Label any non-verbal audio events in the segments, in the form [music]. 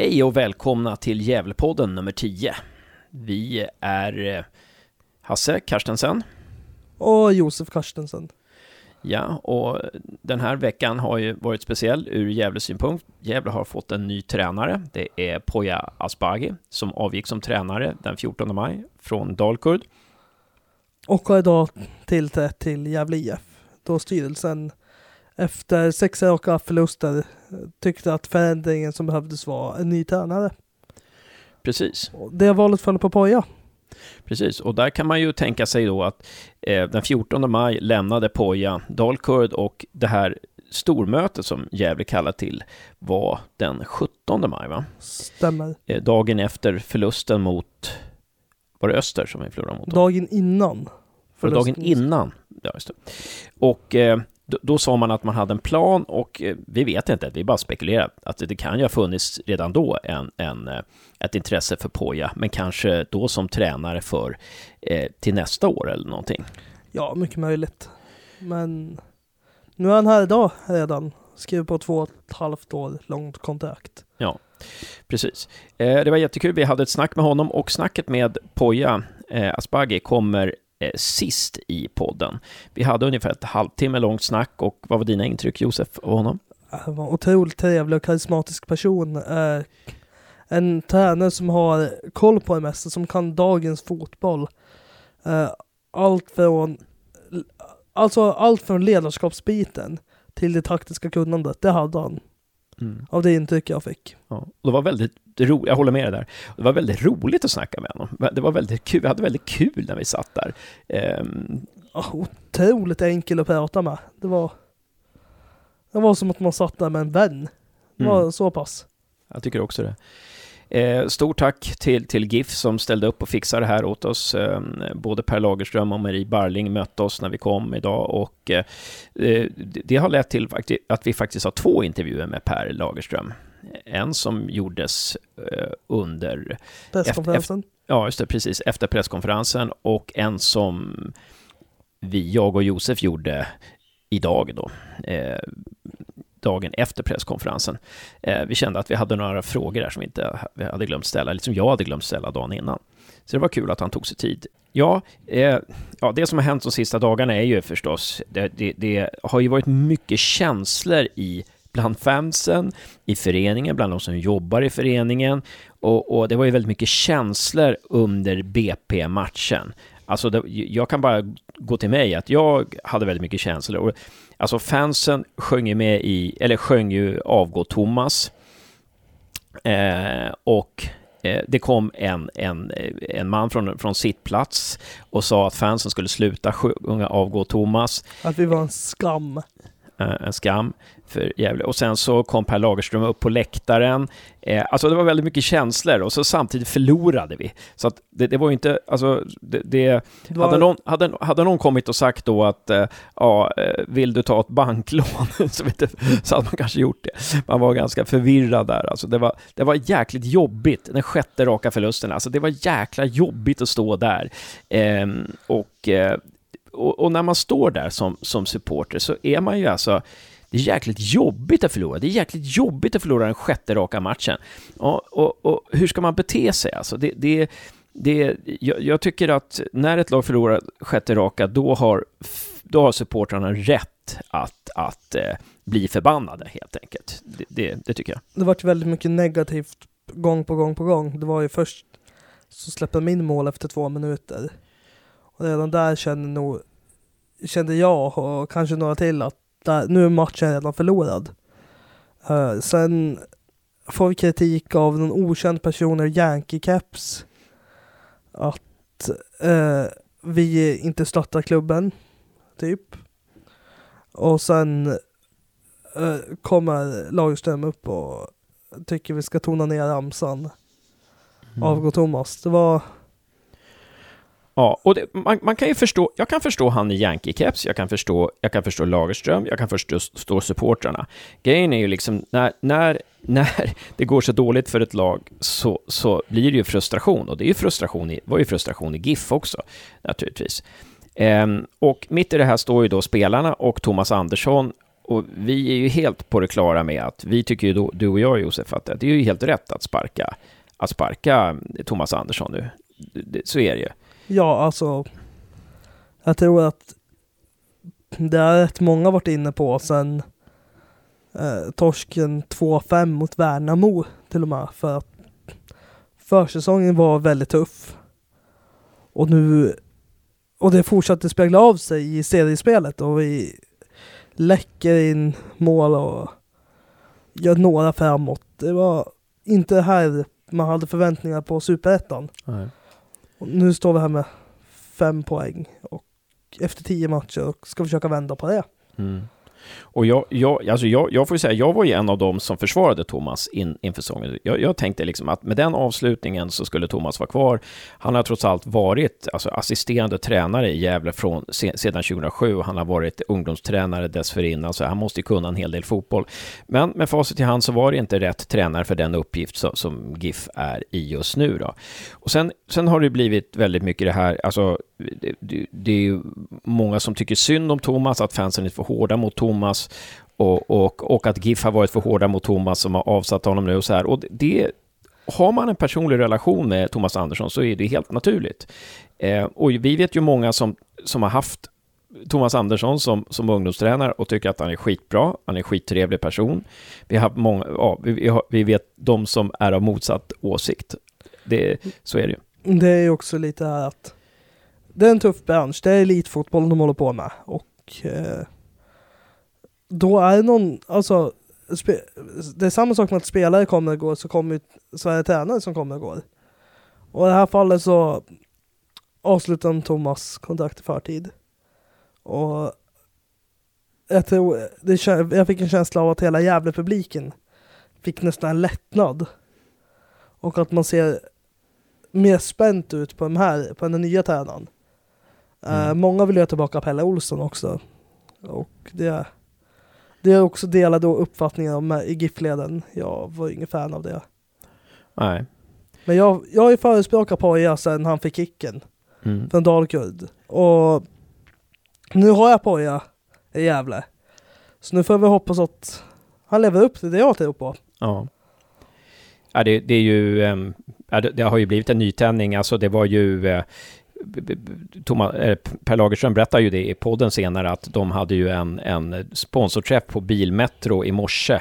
Hej och välkomna till Gävlepodden nummer 10. Vi är eh, Hasse Karstensen. Och Josef Karstensen. Ja, och den här veckan har ju varit speciell ur Gävles synpunkt. Gävle har fått en ny tränare. Det är Poya Asbaghi som avgick som tränare den 14 maj från Dalkurd. Och har idag tillträtt till Gävle IF. Då styrelsen efter sex raka förluster tyckte att förändringen som behövdes var en ny tränare. Precis. Det valet föll på Poja. Precis, och där kan man ju tänka sig då att eh, den 14 maj lämnade Poja Dalkurd och det här stormötet som Gävle kallar till var den 17 maj, va? Stämmer. Eh, dagen efter förlusten mot, var det Öster som vi förlorade mot? Dagen innan. För dagen innan, ja just det. Och eh, då, då, sa man att man hade en plan och eh, vi vet inte, vi bara spekulerar att det kan ju ha funnits redan då en, en, eh, ett intresse för Poja, men kanske då som tränare för eh, till nästa år eller någonting. Ja, mycket möjligt. Men nu är han här idag redan. Skriver på två och ett halvt år långt kontrakt. Ja, precis. Eh, det var jättekul. Vi hade ett snack med honom och snacket med Poja eh, Asbaghi kommer Eh, sist i podden. Vi hade ungefär ett halvtimme långt snack och vad var dina intryck Josef av honom? Han var en otroligt trevlig och karismatisk person. Eh, en tränare som har koll på det mesta, som kan dagens fotboll. Eh, allt från Alltså allt från ledarskapsbiten till det taktiska kunnandet, det hade han. Mm. Av det intryck jag fick. Ja, det var väldigt roligt, jag håller med dig där. Det var väldigt roligt att snacka med honom. Det var väldigt kul, vi hade väldigt kul när vi satt där. Um... Oh, otroligt enkel att prata med. Det var, det var som att man satt där med en vän. Det var mm. så pass. Jag tycker också det. Eh, stort tack till, till GIF som ställde upp och fixade det här åt oss. Eh, både Per Lagerström och Marie Barling mötte oss när vi kom idag och eh, det har lett till att vi faktiskt har två intervjuer med Per Lagerström. En som gjordes eh, under... Presskonferensen? Efter, ja, just det, precis. Efter presskonferensen och en som vi, jag och Josef gjorde idag då. Dagen efter presskonferensen. Eh, vi kände att vi hade några frågor där som vi inte vi hade glömt ställa, eller som jag hade glömt ställa dagen innan. Så det var kul att han tog sig tid. Ja, eh, ja det som har hänt de sista dagarna är ju förstås, det, det, det har ju varit mycket känslor i bland fansen, i föreningen, bland de som jobbar i föreningen. Och, och det var ju väldigt mycket känslor under BP-matchen. Alltså, det, jag kan bara gå till mig att jag hade väldigt mycket känslor. Och, alltså fansen sjöng ju med i, eller sjöng ju Avgå Thomas. Eh, och eh, det kom en, en, en man från, från sitt plats och sa att fansen skulle sluta sjunga Avgå Thomas. Att vi var en skam. Eh, en skam för Gävle. Och sen så kom Per Lagerström upp på läktaren. Eh, alltså det var väldigt mycket känslor och så samtidigt förlorade vi. Så att det, det var ju inte, alltså det, det, var... hade, någon, hade, hade någon kommit och sagt då att eh, ja, eh, vill du ta ett banklån? [laughs] så, vet du, så hade man kanske gjort det. Man var ganska förvirrad där. Alltså det var, det var jäkligt jobbigt, den sjätte raka förlusten. Alltså det var jäkla jobbigt att stå där. Eh, och och, och, när man står där som, som supporter så är man ju alltså det är jäkligt jobbigt att förlora. Det är jäkligt jobbigt att förlora den sjätte raka matchen. Och, och, och hur ska man bete sig? Alltså det, det, det, jag, jag, tycker att när ett lag förlorar sjätte raka, då har, då har supportrarna rätt att, att eh, bli förbannade, helt enkelt. Det, det, det tycker jag. Det varit väldigt mycket negativt gång på gång på gång. Det var ju först så släppte de in mål efter två minuter. Och redan där kände, nog, kände jag och kanske några till att där, nu är matchen redan förlorad. Uh, sen får vi kritik av någon okänd person i Yankee-caps. Att uh, vi inte stöttar klubben, typ. Och sen uh, kommer Lagerström upp och tycker vi ska tona ner ramsan. Mm. Avgå Thomas. Det var Ja, och det, man, man, kan ju förstå, jag kan förstå han i Yankee-keps, jag kan förstå, jag kan förstå Lagerström, jag kan förstå supportrarna. Grejen är ju liksom, när, när, [laughs] när det går så dåligt för ett lag så, så blir det ju frustration, och det är ju frustration i, var ju frustration i GIF också, naturligtvis. Ehm, och mitt i det här står ju då spelarna och Thomas Andersson och vi är ju helt på det klara med att vi tycker ju då, du och jag Josef att det är ju helt rätt att sparka, att sparka Thomas Andersson nu. Så är det ju. Ja, alltså. Jag tror att det är rätt många varit inne på sen eh, torsken 2-5 mot Värnamo till och med. För att försäsongen var väldigt tuff. Och nu och det fortsatte spegla av sig i seriespelet och vi läcker in mål och gör några framåt. Det var inte här man hade förväntningar på superettan. Nu står vi här med fem poäng och efter tio matcher och ska försöka vända på det. Mm. Och jag, jag, alltså jag, jag får säga, jag var ju en av dem som försvarade Thomas in, inför säsongen. Jag, jag, tänkte liksom att med den avslutningen så skulle Thomas vara kvar. Han har trots allt varit alltså, assisterande tränare i Gävle från, se, sedan 2007. Han har varit ungdomstränare dessförinnan, så han måste ju kunna en hel del fotboll. Men med facit i hand så var det inte rätt tränare för den uppgift så, som GIF är i just nu. Då. Och sen, sen har det blivit väldigt mycket det här, alltså det, det, det är ju många som tycker synd om Thomas, att fansen är för hårda mot Thomas och, och, och att GIF har varit för hårda mot Thomas som har avsatt honom nu och så här. Och det, har man en personlig relation med Thomas Andersson så är det helt naturligt. Eh, och vi vet ju många som, som har haft Thomas Andersson som, som ungdomstränare och tycker att han är skitbra, han är en skittrevlig person. Vi, har många, ja, vi, har, vi vet de som är av motsatt åsikt. Det, så är det ju. Det är ju också lite att det är en tuff bransch, det är elitfotboll de håller på med. Och eh, då är det någon, alltså det är samma sak med att spelare kommer och går, så kommer ju så är det tränare som kommer och går. Och i det här fallet så avslutar Thomas kontrakt i förtid. Och jag tror, det, jag fick en känsla av att hela jävla publiken fick nästan en lättnad. Och att man ser mer spänt ut på, de här, på den nya tränaren. Eh, mm. Uh, många vill ha tillbaka Pelle Olsson också. Och det, det är också delade uppfattningar om i GIF-leden. Jag var ingen fan av det. Nej. Men jag, jag har ju förespråkat Poja sedan han fick kicken. Mm. Från Dalkurd. Och nu har jag Poja i Gävle. Så nu får vi hoppas att han lever upp till det jag tror på. Ja. Ja, det, det är ju, um, ja, det, det, har ju blivit en nytändning. Alltså det var ju, uh, Thomas, eh, Per Lagerström berättar ju det i podden senare att de hade ju en, en sponsorträff på Bilmetro i morse.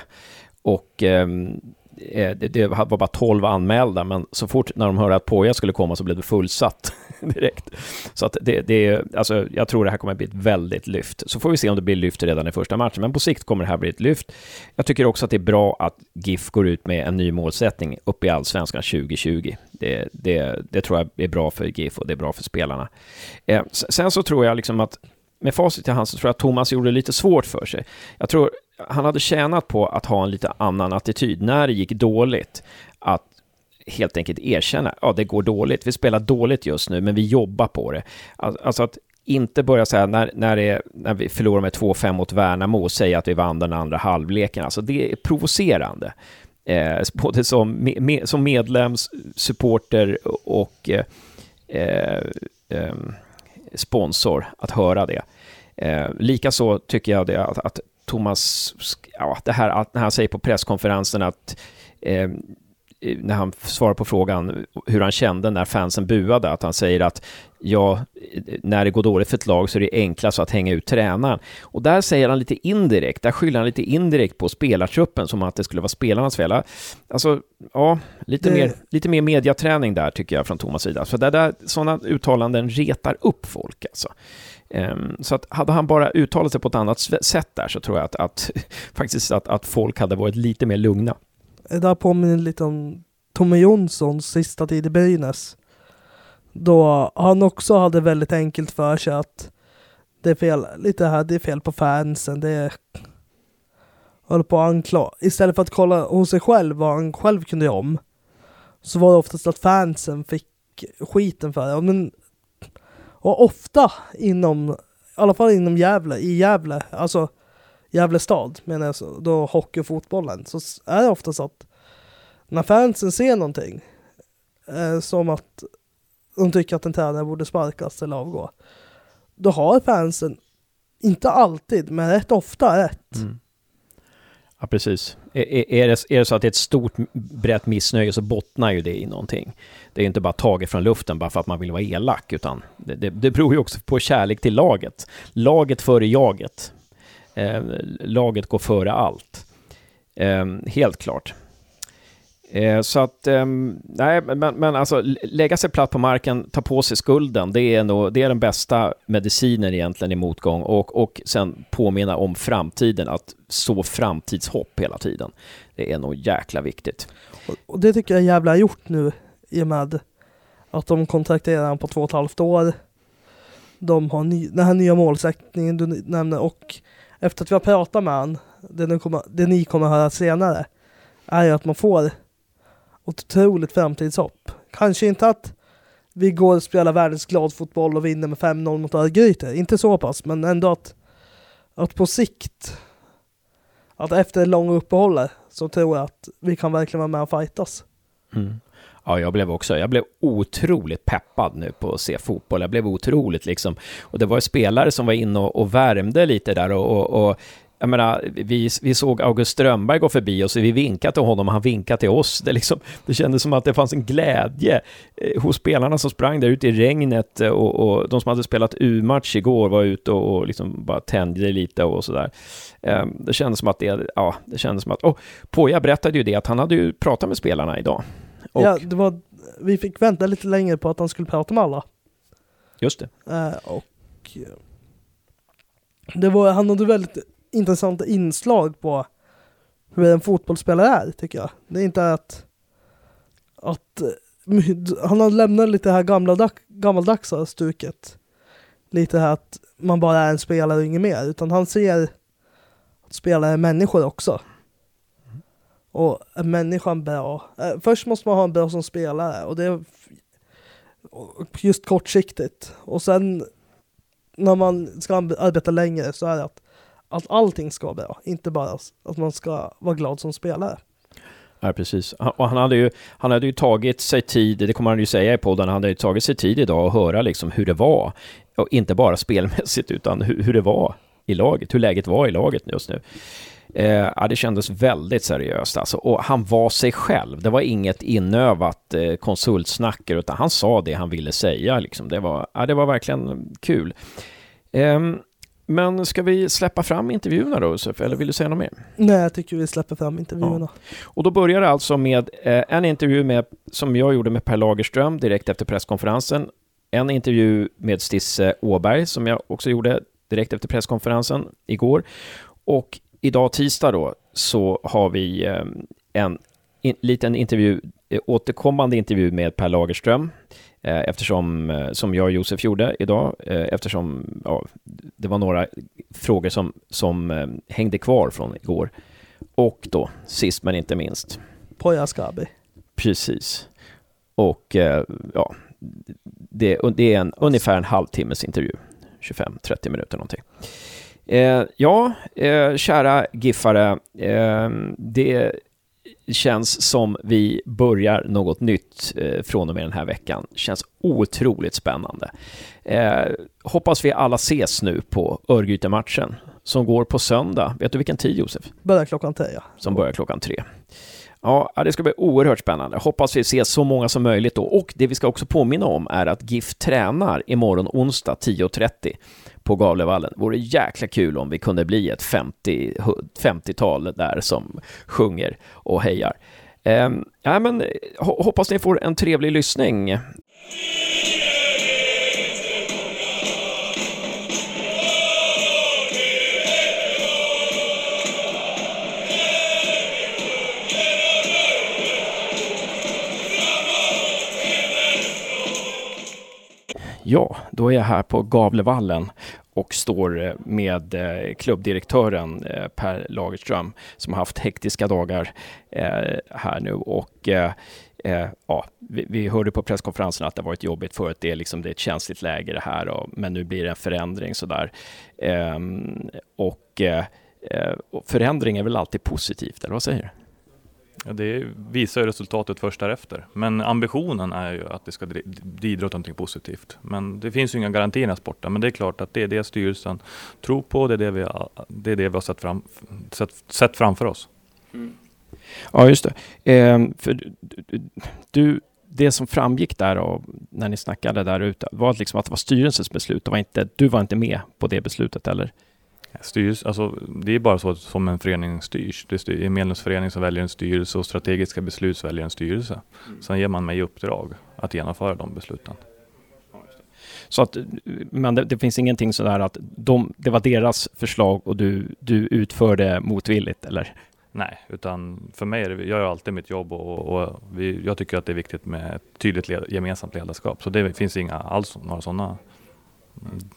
Och ehm, eh, det, det, var bara 12 anmälda, men så fort när de hörde att Poja skulle komma så blev det fullsatt [laughs] direkt. Så att det, det, alltså, jag tror det här kommer att bli ett väldigt lyft. Så får vi se om det blir lyft redan i första matchen, men på sikt kommer det här bli ett lyft. Jag tycker också att det är bra att GIF går ut med en ny målsättning upp i Allsvenskan 2020. Det, det, det tror jag är bra för GIF och det är bra för spelarna. Eh, sen så tror jag liksom att med facit i hand så tror jag att Thomas gjorde det lite svårt för sig. Jag tror han hade tjänat på att ha en lite annan attityd när det gick dåligt. Att helt enkelt erkänna, ja det går dåligt, vi spelar dåligt just nu, men vi jobbar på det. Alltså att inte börja säga när, när, det, när vi förlorar med 2-5 mot Värnamo och säga att vi vann den andra halvleken. Alltså det är provocerande. Eh, både som, me, som medlem, supporter och eh, eh, ehm, sponsor att höra det. Eh, Likaså tycker jag det att, att Thomas, ja, det här när han säger på presskonferensen att eh, när han svarar på frågan hur han kände när fansen buade, att han säger att ja, när det går dåligt för ett lag så är det enklast att hänga ut tränaren. Och där säger han lite indirekt, där skyller han lite indirekt på spelartruppen som att det skulle vara spelarnas fel. Alltså, ja, lite, det... mer, lite mer mediaträning där tycker jag från Thomas sida. För det där, sådana uttalanden retar upp folk alltså. Ehm, så att hade han bara uttalat sig på ett annat sätt där så tror jag att, att [laughs] faktiskt att, att folk hade varit lite mer lugna. Det där påminner lite om Tommy Jonssons sista tid i Brynäs. Då han också hade väldigt enkelt för sig att det är fel, lite här, det är fel på fansen, det är höll på att. Istället för att kolla hos sig själv vad han själv kunde göra om. Så var det oftast att fansen fick skiten för det. Men, och ofta inom, i alla fall inom Gävle, i Gävle, alltså Gävle stad menar jag, så, då hockey och fotbollen, så är det ofta så att när fansen ser någonting, eh, som att de tycker att en tränare borde sparkas eller avgå, då har fansen inte alltid, men rätt ofta rätt. Mm. Ja, precis. Är, är, det, är det så att det är ett stort brett missnöje så bottnar ju det i någonting. Det är inte bara taget från luften bara för att man vill vara elak, utan det, det, det beror ju också på kärlek till laget. Laget före jaget. Eh, laget går före allt. Eh, helt klart. Eh, så att, eh, nej, men, men alltså lägga sig platt på marken, ta på sig skulden, det är, nog, det är den bästa medicinen egentligen i motgång och, och sen påminna om framtiden, att så framtidshopp hela tiden. Det är nog jäkla viktigt. Och, och det tycker jag jävla gjort nu i och med att de kontrakterar honom på två och ett halvt år. De har ny, den här nya målsättningen du nämner och efter att vi har pratat med honom, det, kommer, det ni kommer att höra senare, är ju att man får otroligt framtidshopp. Kanske inte att vi går och spelar världens gladfotboll och vinner med 5-0 mot Örgryte, inte så pass, men ändå att, att på sikt, att efter långa uppehåll så tror jag att vi kan verkligen vara med och fightas. Mm. Ja, jag blev också, jag blev otroligt peppad nu på att se fotboll. Jag blev otroligt liksom, och det var spelare som var inne och, och värmde lite där och, och, och jag menar, vi, vi såg August Strömberg gå förbi och vi vinkade till honom och han vinkade till oss. Det, liksom, det kändes som att det fanns en glädje eh, hos spelarna som sprang där ute i regnet eh, och, och de som hade spelat U-match igår var ute och, och liksom bara tände lite och sådär. Eh, det kändes som att det, ja, det kändes som att, och Poja berättade ju det att han hade ju pratat med spelarna idag. Och, ja, det var, vi fick vänta lite längre på att han skulle prata med alla. Just det. och det var, han hade väldigt intressanta inslag på hur en fotbollsspelare är, tycker jag. Det är inte att, att eh, han har lämnat lite det här gamla, gammaldagsa stuket. Lite här att man bara är en spelare och inget mer, utan han ser att spelare är människor också. Och är människan bra? Eh, först måste man ha en bra som spelare och det är just kortsiktigt. Och sen när man ska arbeta längre så är det att att allting ska vara bra, inte bara att man ska vara glad som spelare. Ja, precis. Och han hade, ju, han hade ju tagit sig tid, det kommer han ju säga i podden, han hade ju tagit sig tid idag att höra liksom hur det var. Och inte bara spelmässigt, utan hur, hur det var i laget, hur läget var i laget just nu. Eh, ja, det kändes väldigt seriöst alltså. Och han var sig själv. Det var inget inövat eh, konsultsnack, utan han sa det han ville säga. Liksom. Det, var, ja, det var verkligen kul. Eh, men ska vi släppa fram intervjuerna då, Josef? Eller vill du säga något mer? Nej, jag tycker vi släpper fram intervjuerna. Ja. Och då börjar det alltså med eh, en intervju med, som jag gjorde med Per Lagerström direkt efter presskonferensen. En intervju med Stisse Åberg som jag också gjorde direkt efter presskonferensen igår. Och idag tisdag då så har vi eh, en in, liten intervju, eh, återkommande intervju med Per Lagerström eftersom, eh, som jag och Josef gjorde idag, eh, eftersom ja, det var några frågor som, som hängde kvar från igår. Och då, sist men inte minst. Poya Skabi. Precis. Och ja, det, det är en, ungefär en halvtimmes intervju. 25-30 minuter någonting. Eh, ja, eh, kära Giffare, eh, det känns som vi börjar något nytt eh, från och med den här veckan. Känns otroligt spännande. Eh, hoppas vi alla ses nu på Örgryte-matchen som går på söndag. Vet du vilken tid Josef? Börjar klockan tre. Ja. Som börjar klockan tre. Ja, det ska bli oerhört spännande. Hoppas vi ses så många som möjligt då. Och det vi ska också påminna om är att GIF tränar imorgon onsdag 10.30 på Gavlevallen. Vore jäkla kul om vi kunde bli ett 50, 50-tal där som sjunger och hejar. Eh, ja, men, hoppas ni får en trevlig lyssning. Ja, då är jag här på Gavlevallen och står eh, med eh, klubbdirektören eh, Per Lagerström som har haft hektiska dagar här nu och ja, vi, hörde på presskonferensen att det varit jobbigt förut. Det är, liksom, det är ett känsligt läge det här, och, men nu blir det en förändring sådär. Ehm, och förändring är väl alltid positivt, eller vad säger du? Ja, det visar ju resultatet först därefter. Men ambitionen är ju att det ska bidra till någonting positivt. Men det finns ju inga garantier i den här sporten. Men det är klart att det är det styrelsen tror på. Det är det vi har, det är det vi har sett, fram, sett, sett framför oss. Mm. Ja, just det. Eh, för du, det som framgick där av, när ni snackade där ute var liksom att det var styrelsens beslut. Det var inte, du var inte med på det beslutet, eller? Styrelse, alltså, det är bara så som en förening styrs. Det är en medlemsförening som väljer en styrelse och strategiska beslut väljer en styrelse. Mm. Sen ger man mig uppdrag att genomföra de besluten. Så att, men det, det, finns ingenting sådär att de, det var deras förslag och du, du utförde motvilligt, eller? Nej, utan för mig är det, jag gör alltid mitt jobb och, och vi, jag tycker att det är viktigt med ett tydligt led, gemensamt ledarskap. Så det finns inga alls några sådana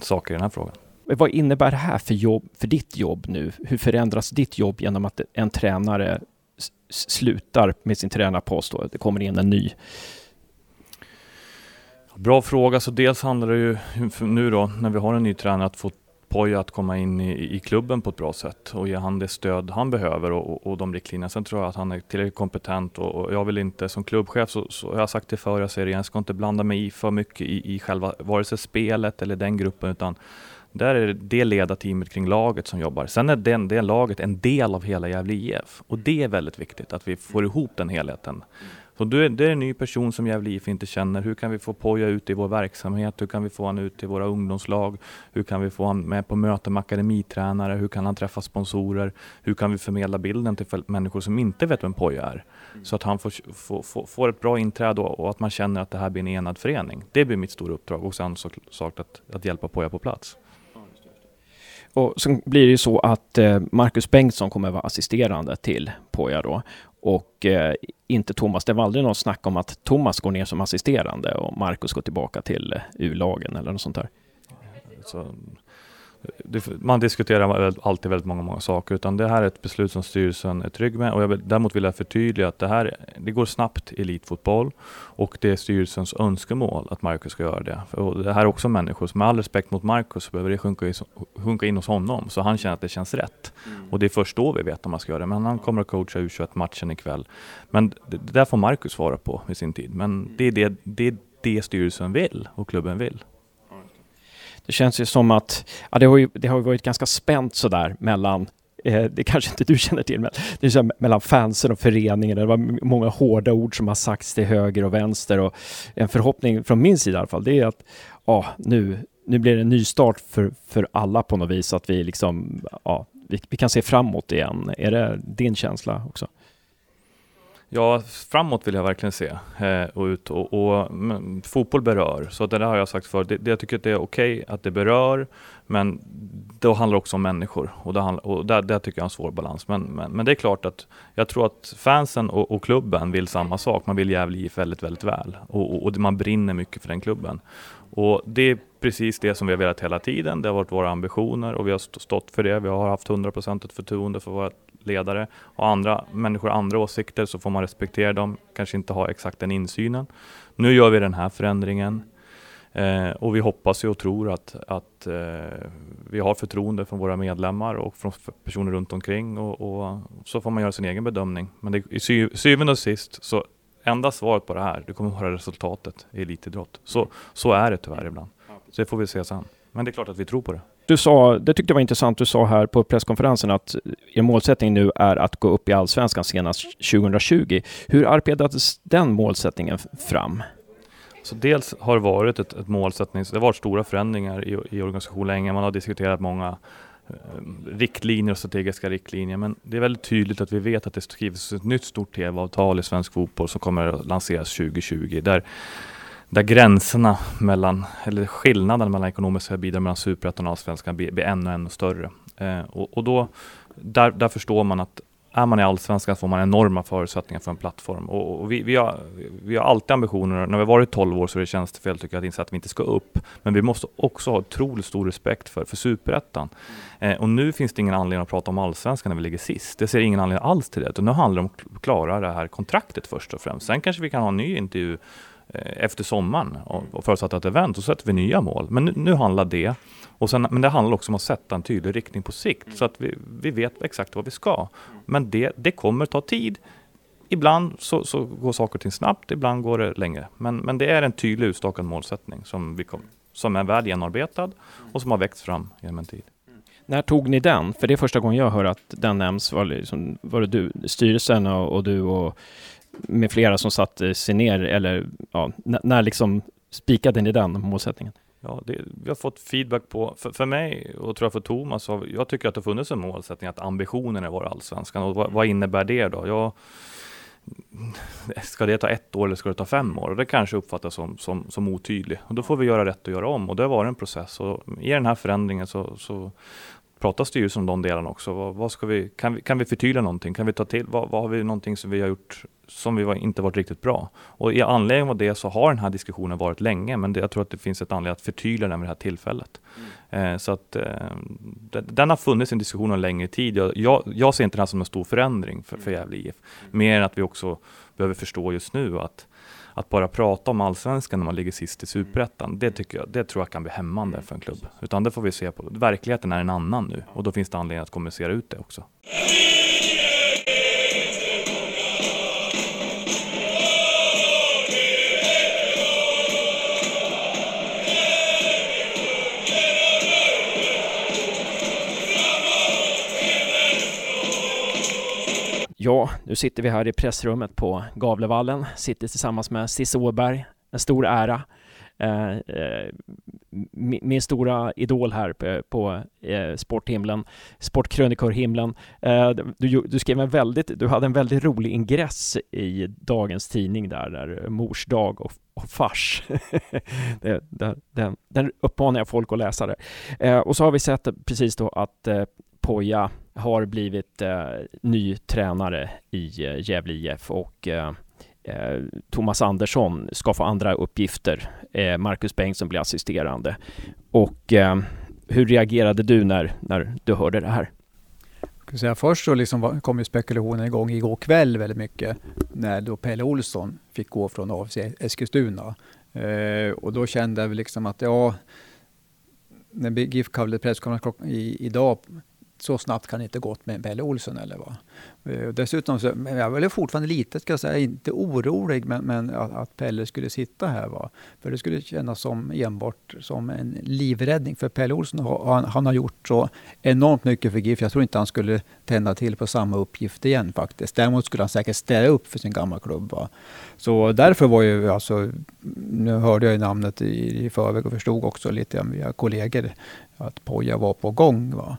saker i den här frågan. Vad innebär det här för, jobb, för ditt jobb nu? Hur förändras ditt jobb genom att en tränare slutar med sin tränarpost och det kommer in en ny? Bra fråga. Så dels handlar det ju nu då när vi har en ny tränare att få Poja att komma in i, i, klubben på ett bra sätt och ge han det stöd han behöver och, och, och de riktlinjerna. Sen tror jag att han är tillräckligt kompetent och, och jag vill inte som klubbchef, så, så jag har sagt det förr, jag säger det igen, jag ska inte blanda mig i för mycket i, i själva vare sig spelet eller den gruppen utan där är det det ledarteamet kring laget som jobbar. Sen är den, det laget en del av hela Gävle IF och det är väldigt viktigt att vi får ihop den helheten. Så det är en ny person som Gävle IF inte känner. Hur kan vi få Poja ut i vår verksamhet? Hur kan vi få honom ut i våra ungdomslag? Hur kan vi få honom med på möten med akademitränare? Hur kan han träffa sponsorer? Hur kan vi förmedla bilden till människor som inte vet vem Poja är? Mm. Så att han får, får, får, får, ett bra inträde och att man känner att det här blir en enad förening. Det blir mitt stora uppdrag och sen såklart att, att hjälpa Poja på plats. Och sen blir det ju så att eh, Marcus Bengtsson kommer vara assisterande till Poja då. Och eh, inte Thomas. Det var aldrig något snack om att Thomas går ner som assisterande och Marcus går tillbaka till eh, U-lagen eller något sånt där. Så man diskuterar alltid väldigt många, många saker, utan det här är ett beslut som styrelsen är trygg med. Och jag vill, däremot vill jag förtydliga att det här det går snabbt i elitfotboll och det är styrelsens önskemål att Marcus ska göra det. Och det här är också människor, som med all respekt mot Marcus, behöver det sjunka, i, sjunka in hos honom, så han känner att det känns rätt. Mm. Och det är först då vi vet om man ska göra det. Men han kommer att coacha U21-matchen ikväll. Men det, det där får Marcus svara på i sin tid. Men det är det, det, är det styrelsen vill och klubben vill. Det känns ju som att ja, det, har ju, det har varit ganska spänt sådär mellan eh, det kanske inte du känner till, men det är så mellan fansen och föreningen. Det var många hårda ord som har sagts till höger och vänster och en förhoppning från min sida i alla fall, det är att ja, nu, nu blir det en ny start för, för alla på något vis, att vi liksom, ja, vi, vi kan se framåt igen. Är det din känsla också? Ja, framåt vill jag verkligen se eh, och ut och, och fotboll berör. Så det där har jag sagt för. Det, det, jag tycker att det är okej okay att det berör, men det handlar också om människor och, det handlar, och där, där tycker jag är en svår balans. Men, men, men, det är klart att jag tror att fansen och, och klubben vill samma sak. Man vill Gävle IF väldigt, väldigt väl och, och, man brinner mycket för den klubben. Och det är precis det som vi har velat hela tiden. Det har varit våra ambitioner och vi har stått för det. Vi har haft 100% förtroende för våra ledare och andra människor har andra åsikter så får man respektera dem, kanske inte ha exakt den insynen. Nu gör vi den här förändringen eh, och vi hoppas ju och tror att, att eh, vi har förtroende från våra medlemmar och från personer runt omkring och, och så får man göra sin egen bedömning. Men det, i syvende och sist så enda svaret på det här, det kommer att vara resultatet i elitidrott. Så, så är det tyvärr ibland. Så det får vi se sen. Men det är klart att vi tror på det. Du sa, det tyckte jag var intressant, du sa här på presskonferensen att er målsättning nu är att gå upp i allsvenskan senast 2020. Hur arbetades den målsättningen fram? Så dels har det varit ett, ett målsättning, det har varit stora förändringar i, i organisationen länge. Man har diskuterat många Eh, riktlinjer och strategiska riktlinjer. Men det är väldigt tydligt att vi vet att det skrivs ett nytt stort TV-avtal i svensk fotboll som kommer att lanseras 2020. Där där gränserna mellan, eller skillnaden mellan ekonomiska bidrag mellan superettan och allsvenskan blir, blir ännu, ännu större. Eh, och, och, då, där, där förstår man att är man i allsvenskan får man enorma förutsättningar för en plattform. Och, och vi, vi, har, vi har alltid ambitioner, när vi har varit 12 år så är det tjänstefel tycker jag att inse att vi inte ska upp. Men vi måste också ha otroligt stor respekt för, för superettan. Eh, och nu finns det ingen anledning att prata om allsvenskan när vi ligger sist. Det ser ingen anledning alls till det. Utan nu handlar det om att klara det här kontraktet först och främst. Sen kanske vi kan ha en ny intervju Eh, efter sommaren och förutsatt att det vänt, så sätter vi nya mål. Men nu, nu handlar det, och sen, men det handlar också om att sätta en tydlig riktning på sikt, så att vi, vi vet exakt vad vi ska. Men det, det kommer ta tid. ibland så, så, går saker och ting snabbt, ibland går det längre. Men, men det är en tydlig utstakad målsättning som, vi kom, som är väl genomarbetad och som har växt fram genom en tid. När tog ni den? För det är första gången jag hör att den nämns. Var, liksom, var det du, styrelsen och, och, du och med flera som satte sig ner? Eller ja, när liksom spikade ni den målsättningen? Ja, det, vi har fått feedback på, för, för mig och tror jag för Thomas, har, jag tycker att det funnits en målsättning att ambitionen är vara allsvenskan. Och vad, vad, innebär det då? Jag, ska det ta ett år eller ska det ta fem år? Och det kanske uppfattas som, som, som otydligt. Och då får vi göra rätt och göra om. Och det har varit en process. Och i den här förändringen så, så pratar styrelsen om de delarna också. Vad, vad, ska vi, kan, vi, kan vi förtydliga någonting? Kan vi ta till, vad, vad har vi någonting som vi har gjort som vi var, inte varit riktigt bra? Och i anledning av det så har den här diskussionen varit länge, men det, jag tror att det finns ett anledning att förtydliga den vid det här tillfället. Mm. Eh, så att eh, den har funnits i en diskussion en längre tid. Jag, jag, jag, ser inte det här som en stor förändring för, för mm. Gävle IF, mm. mer än att vi också behöver förstå just nu att att bara prata om allsvenskan när man ligger sist i superettan, det, tycker jag, det tror jag kan bli hämmande för en klubb. Utan det får vi se på. Verkligheten är en annan nu och då finns det anledning att kommunicera ut det också. Ja, nu sitter vi här i pressrummet på Gavlevallen, sitter tillsammans med Cissi Åberg, en stor ära. Eh, eh min stora idol här på, på eh, sporthimlen, sportkrönikörhimlen. Eh, du, du, skrev en väldigt, du hade en väldigt rolig ingress i dagens tidning där, där eh, mors dag och, och fars. [laughs] det, den, den uppmanar jag folk att läsa det. Eh, och så har vi sett precis då att eh, Poja har blivit eh, ny tränare i eh, Gävle IF och eh, Eh, Thomas Andersson ska få andra uppgifter. Eh, Marcus Bengtsson blir assisterande. Och eh, hur reagerade du när, när du hörde det här? Säga, först så liksom kom ju spekulationen igång igår kväll väldigt mycket när då Pelle Olsson fick gå från AFC Eskilstuna. Eh, och då kände jag liksom att ja, när GIF kallade presskonferens idag så snabbt kan det inte gått med Pelle Olsson. Eller vad. Eh, dessutom så, jag är fortfarande lite, ska jag säga, inte orolig, men, men att, att, Pelle skulle sitta här. Va? För det skulle kännas som enbart som en livräddning. För Pelle Olsson han, han har gjort så enormt mycket för GIF. Jag tror inte han skulle tända till på samma uppgift igen faktiskt. Däremot skulle han säkert ställa upp för sin gamla klubb. Va? Så därför var ju, alltså, nu hörde jag ju namnet i, i förväg och förstod också lite via kollegor att Poja var på gång. Va?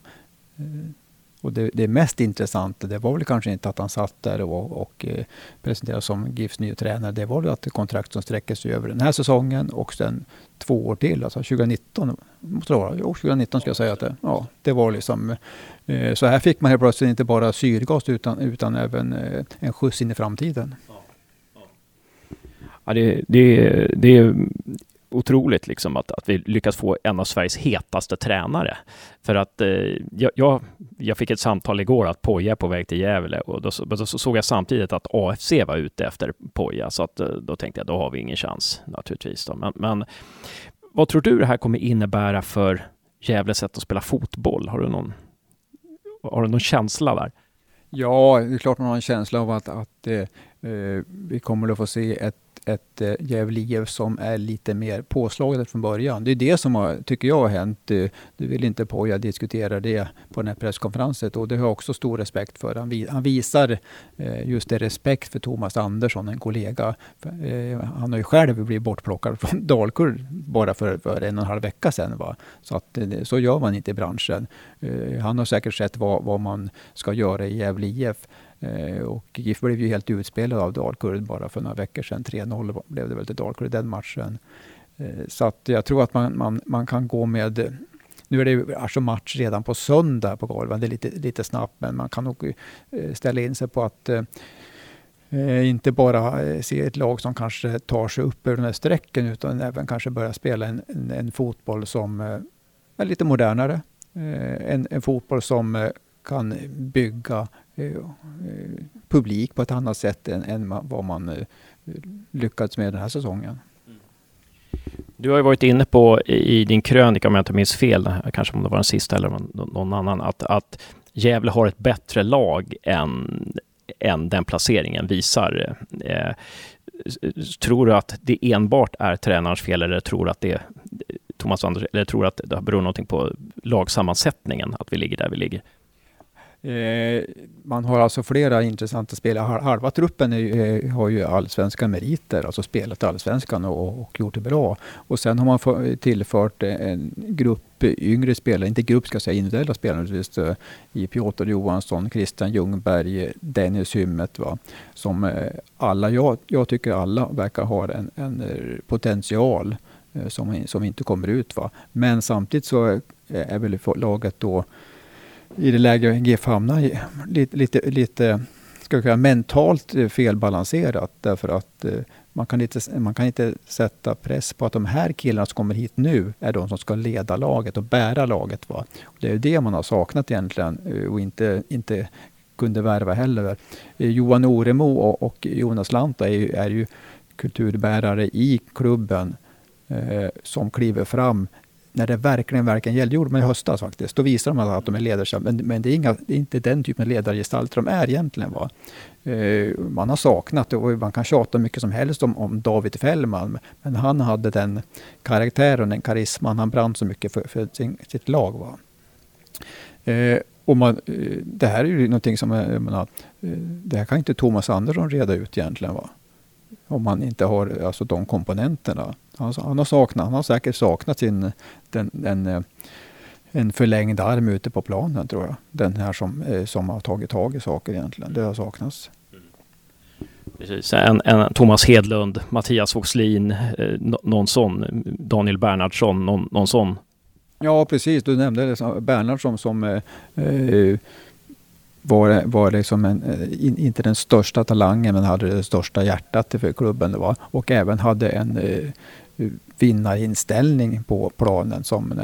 Och det, det, mest intressanta, det var väl kanske inte att han satt där och, och eh, presenterades som GIFs nya tränare. Det var väl att det kontrakt som sträcker sig över den här säsongen och sen två år till, alltså 2019. Måste det vara. Jo, 2019 ska jag säga att det, ja, det var liksom. Eh, så här fick man helt plötsligt inte bara syrgas utan, utan även eh, en skjuts in i framtiden. Ja, det, det, det otroligt liksom att, att vi lyckas få en av Sveriges hetaste tränare. För att eh, jag, jag fick ett samtal igår att Poja är på väg till Gävle och då, då såg jag samtidigt att AFC var ute efter Poja så att eh, då tänkte jag då har vi ingen chans naturligtvis. Då. Men, men vad tror du det här kommer innebära för Gävles sätt att spela fotboll? Har du någon, har du någon känsla där? Ja, det är klart man har en känsla av att, att eh Eh, vi kommer att få se ett ett eh, Gävle IF som är lite mer påslaget från början. Det är det som har, tycker jag har hänt. Eh, du, du vill inte Poja diskutera det på den här presskonferensen och det har jag också stor respekt för. Han, vi, han visar eh, just det respekt för Thomas Andersson, en kollega. Eh, han har ju själv blivit bortplockad från [laughs] Dalkurd bara för, för en och en halv vecka sedan. Va? Så, att, eh, så gör man inte i branschen. Eh, han har säkert sett vad, vad man ska göra i Gävle IF. Eh, och GIF blev ju helt utspelad av Dalkurd bara för några veckor sedan. 3-0 blev det väl till Dalkurd i den matchen. Eh, så att jag tror att man, man, man kan gå med nu är det alltså match redan på söndag på golven. Det är lite, lite snabbt, men man kan nog eh, ställa in sig på att eh, inte bara se ett lag som kanske tar sig upp över den här sträcken, utan även kanske börja spela en, en, en fotboll som eh, är lite modernare. Eh, en, en fotboll som kan bygga eh, publik på ett annat sätt än, än vad man eh, lyckats med den här säsongen. Mm. Du har ju varit inne på i din krönika, om jag inte minns fel, kanske om det var den sista eller någon annan, att, att Gävle har ett bättre lag än än den placeringen visar. Eh, tror du att det enbart är tränarens fel eller tror du att det Thomas Anders, eller tror du att det beror någonting på lagsammansättningen, att vi ligger där vi ligger? Eh, man har alltså flera intressanta spelare. Halva truppen är, eh, har ju allsvenska meriter, alltså spelat allsvenskan och, och gjort det bra. Och sen har man tillfört en grupp yngre spelare, inte grupp ska jag säga, individuella spelare eh, i Piotr Johansson, Christian Ljungberg, Dennis Hymmet. Va? Som eh, alla, jag, jag tycker alla verkar ha en, en eh, potential som, som inte kommer ut. Va? Men samtidigt så är väl laget då i det läge GIF hamnar i. Lite, lite, lite ska säga, mentalt eh, felbalanserat därför att eh, man kan, inte, man kan inte sätta press på att de här killarna som kommer hit nu är de som ska leda laget och bära laget. Va? Det är det man har saknat egentligen eh, och inte, inte kunde värva heller. Johan Oremo och Jonas Lanta är ju, är ju kulturbärare i klubben eh, som kliver fram när det verkligen, verkligen gällde. Det gjorde man i höstas faktiskt. Då visade de att de är ledare. Men, men det, är inga, det är inte den typen av ledargestalter de är egentligen. Va? Eh, man har saknat det och man kan tjata mycket som helst om, om David Fällman. Men han hade den karaktären, den karisman. Han brann så mycket för, för sin, sitt lag. Va? Eh, och man, eh, det här är ju någonting som, jag menar, eh, det här kan inte Thomas Andersson reda ut egentligen. Va? Om man inte har alltså, de komponenterna. Han, han, har saknat, han har säkert saknat sin, den, den, eh, en förlängd arm ute på planen tror jag. Den här som, eh, som har tagit tag i saker egentligen. Det har saknats. Precis. En, en Thomas Hedlund, Mattias Voxlin, eh, någon sån, Daniel Bernhardsson, någon, någon sån? Ja, precis. Du nämnde det, Bernhardsson som eh, eh, var, var liksom en, in, inte den största talangen men hade det största hjärtat för klubben. Det var. Och även hade en vinnarinställning på planen. Som,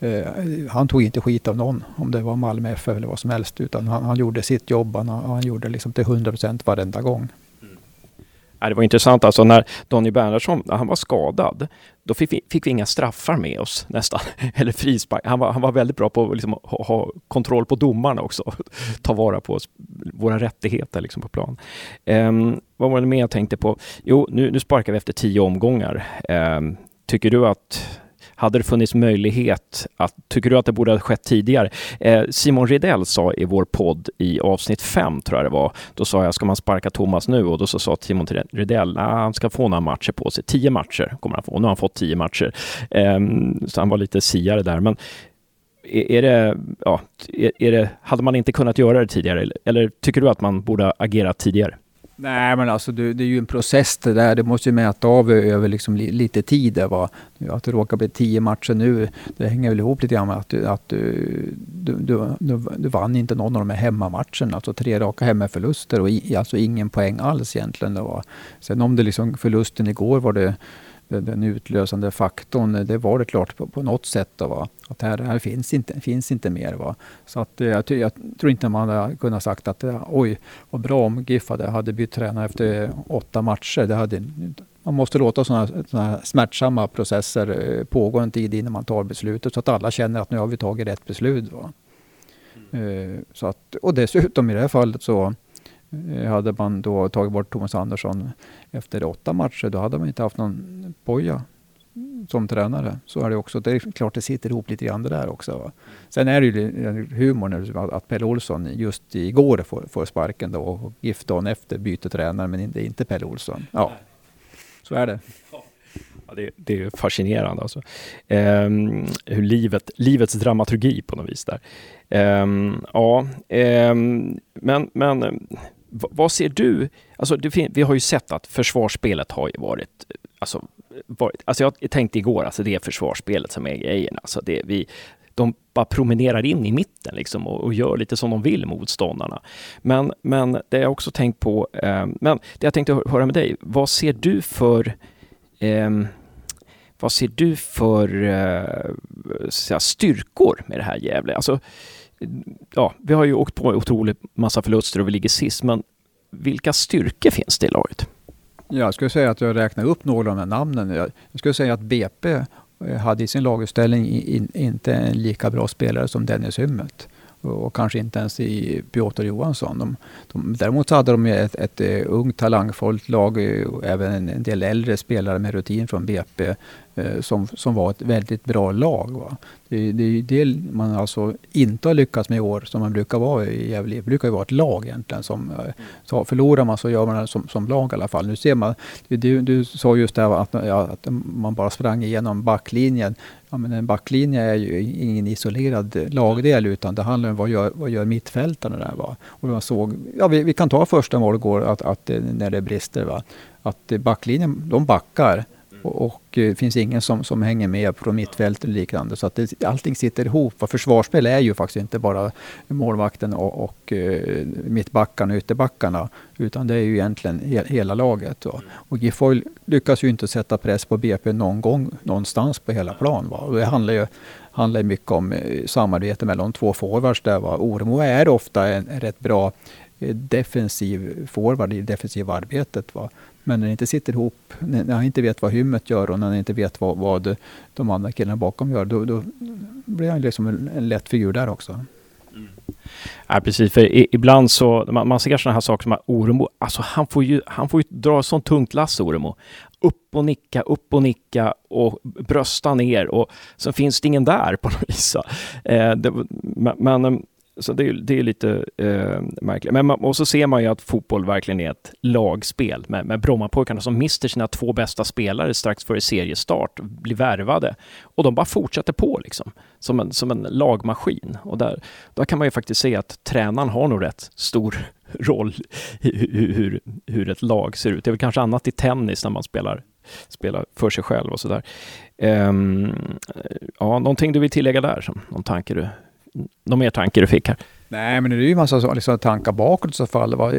eh, eh, han tog inte skit av någon, om det var Malmö FF eller vad som helst. Utan han, han gjorde sitt jobb. Han, han gjorde liksom till 100 procent varenda gång. Mm. Det var intressant alltså när Donny Bernhardsson, han var skadad, då fick vi, fick vi inga straffar med oss nästan, [laughs] eller frispark. Han var, han var väldigt bra på att liksom ha, ha, kontroll på domarna också, [laughs] ta vara på oss, våra rättigheter liksom på plan. Um, vad var det mer jag tänkte på? Jo, nu, nu sparkar vi efter tio omgångar. Um, tycker du att hade det funnits möjlighet att, tycker du att det borde ha skett tidigare? Eh, Simon Ridell sa i vår podd i avsnitt fem, tror jag det var, då sa jag, ska man sparka Thomas nu? Och då så sa Simon Ridell, nah, han ska få några matcher på sig. Tio matcher kommer han få. Nu har han fått tio matcher. Eh, så han var lite siare där. Men är det, ja, är det, hade man inte kunnat göra det tidigare? Eller tycker du att man borde ha agerat tidigare? Nej, men alltså det, det, är ju en process det där. Det måste ju mäta av över liksom li, lite tid. Där, va? Att det råkar bli tio matcher nu, det hänger väl ihop lite grann med att, att du, du, du, du vann inte någon av de här hemmamatcherna. Alltså tre raka hemmaförluster och i, alltså ingen poäng alls egentligen. Då. Sen om det liksom förlusten igår var det den utlösande faktorn, det var det klart på, på något sätt. Då, va? Att här, här finns, inte, finns inte mer. Va? Så att, eh, jag, jag tror inte man hade kunnat sagt att eh, oj, vad bra om GIF hade, hade bytt tränare efter åtta matcher. Det hade, man måste låta sådana, sådana smärtsamma processer eh, pågå en tid innan man tar beslutet så att alla känner att nu har vi tagit rätt beslut. Va? Mm. Så att, och dessutom i det här fallet så Eh, hade man då tagit bort Thomas Andersson efter åtta matcher, då hade man inte haft någon Poja som tränare. Så är det också. Det är klart det sitter ihop lite grann det där också. Va? Sen är det ju eh, humorn att Pelle Olsson just igår får, får sparken då och GIF dagen efter byter tränare, men det är inte Pelle Olsson. Ja, så är det. Ja, det, det, är fascinerande alltså. Um, hur livet, livets dramaturgi på något vis där. Um, ja, um, men, men vad ser du? Alltså, det, vi har ju sett att försvarsspelet har ju varit, alltså, varit, alltså jag tänkte igår, alltså det är försvarsspelet som är grejen. Alltså det, vi, de bara promenerar in i mitten liksom och, och, gör lite som de vill, motståndarna. Men, men det jag också tänkt på, eh, men det jag tänkte höra med dig, vad ser du för eh, vad ser du för eh, styrkor med det här Gävle? Alltså, ja, vi har ju åkt på otroligt massa förluster och vi ligger sist, men vilka styrkor finns det i laget? Jag skulle säga att jag räknar upp några av de här namnen. Jag skulle säga att BP eh, hade i sin laguppställning inte en lika bra spelare som Dennis Hymmet. och kanske inte ens i Piotr Johansson. De, de, däremot så hade de ett, ett, ett ungt talangfullt lag eh, och även en, del äldre spelare med rutin från BP Eh, som, som var ett väldigt bra lag. Va? Det, det är det man alltså inte har lyckats med i år som man brukar vara i Gävle. Det brukar ju vara ett lag egentligen. Som, eh, så förlorar man så gör man det som, som lag i alla fall. Nu ser man, du, du sa just det att, ja, att man bara sprang igenom backlinjen. Ja, men en backlinje är ju ingen isolerad lagdel utan det handlar om vad gör, vad gör mittfältarna där. Va? Och man såg, ja, vi, vi kan ta första målet igår att, att, eh, när det brister. Va? Att backlinjen, de backar och, och det finns ingen som, som hänger med från mittfält eller liknande. Så att det, allting sitter ihop. För försvarsspel är ju faktiskt inte bara målvakten och, och eh, mittbackarna och ytterbackarna. Utan det är ju egentligen he, hela laget. Va? och Gifoil lyckas ju inte sätta press på BP någon gång någonstans på hela plan. Va? Och det handlar ju handlar mycket om eh, samarbete mellan två forwards där. Va? Ormo är ofta en, en rätt bra defensiv forward i defensiva arbetet. Va? Men när det inte sitter ihop, när han inte vet vad hymmet gör och när han inte vet vad, vad de andra killarna bakom gör, då, då blir han liksom en, en lätt figur där också. Mm. Ja, precis, för i, ibland så, man, man ser sådana här saker som att Oremo, alltså han får ju, han får ju dra sånt tungt lass Oremo. Upp och nicka, upp och nicka och brösta ner och så finns det ingen där på något vis. Eh, det, men så det, det är lite eh, märkligt. Men man, och så ser man ju att fotboll verkligen är ett lagspel med, med Brommapojkarna som mister sina två bästa spelare strax före seriestart, blir värvade och de bara fortsätter på liksom som en, som en lagmaskin. Och där, där kan man ju faktiskt se att tränaren har nog rätt stor [laughs] roll i hur, hur, hur ett lag ser ut. Det är väl kanske annat i tennis när man spelar spelar för sig själv och sådär. Um, ja, någonting du vill tillägga där? Som, någon tanke du någon mer tanke du fick här? Nej, men det är ju en massa liksom, tankar bakåt i så fall. Var,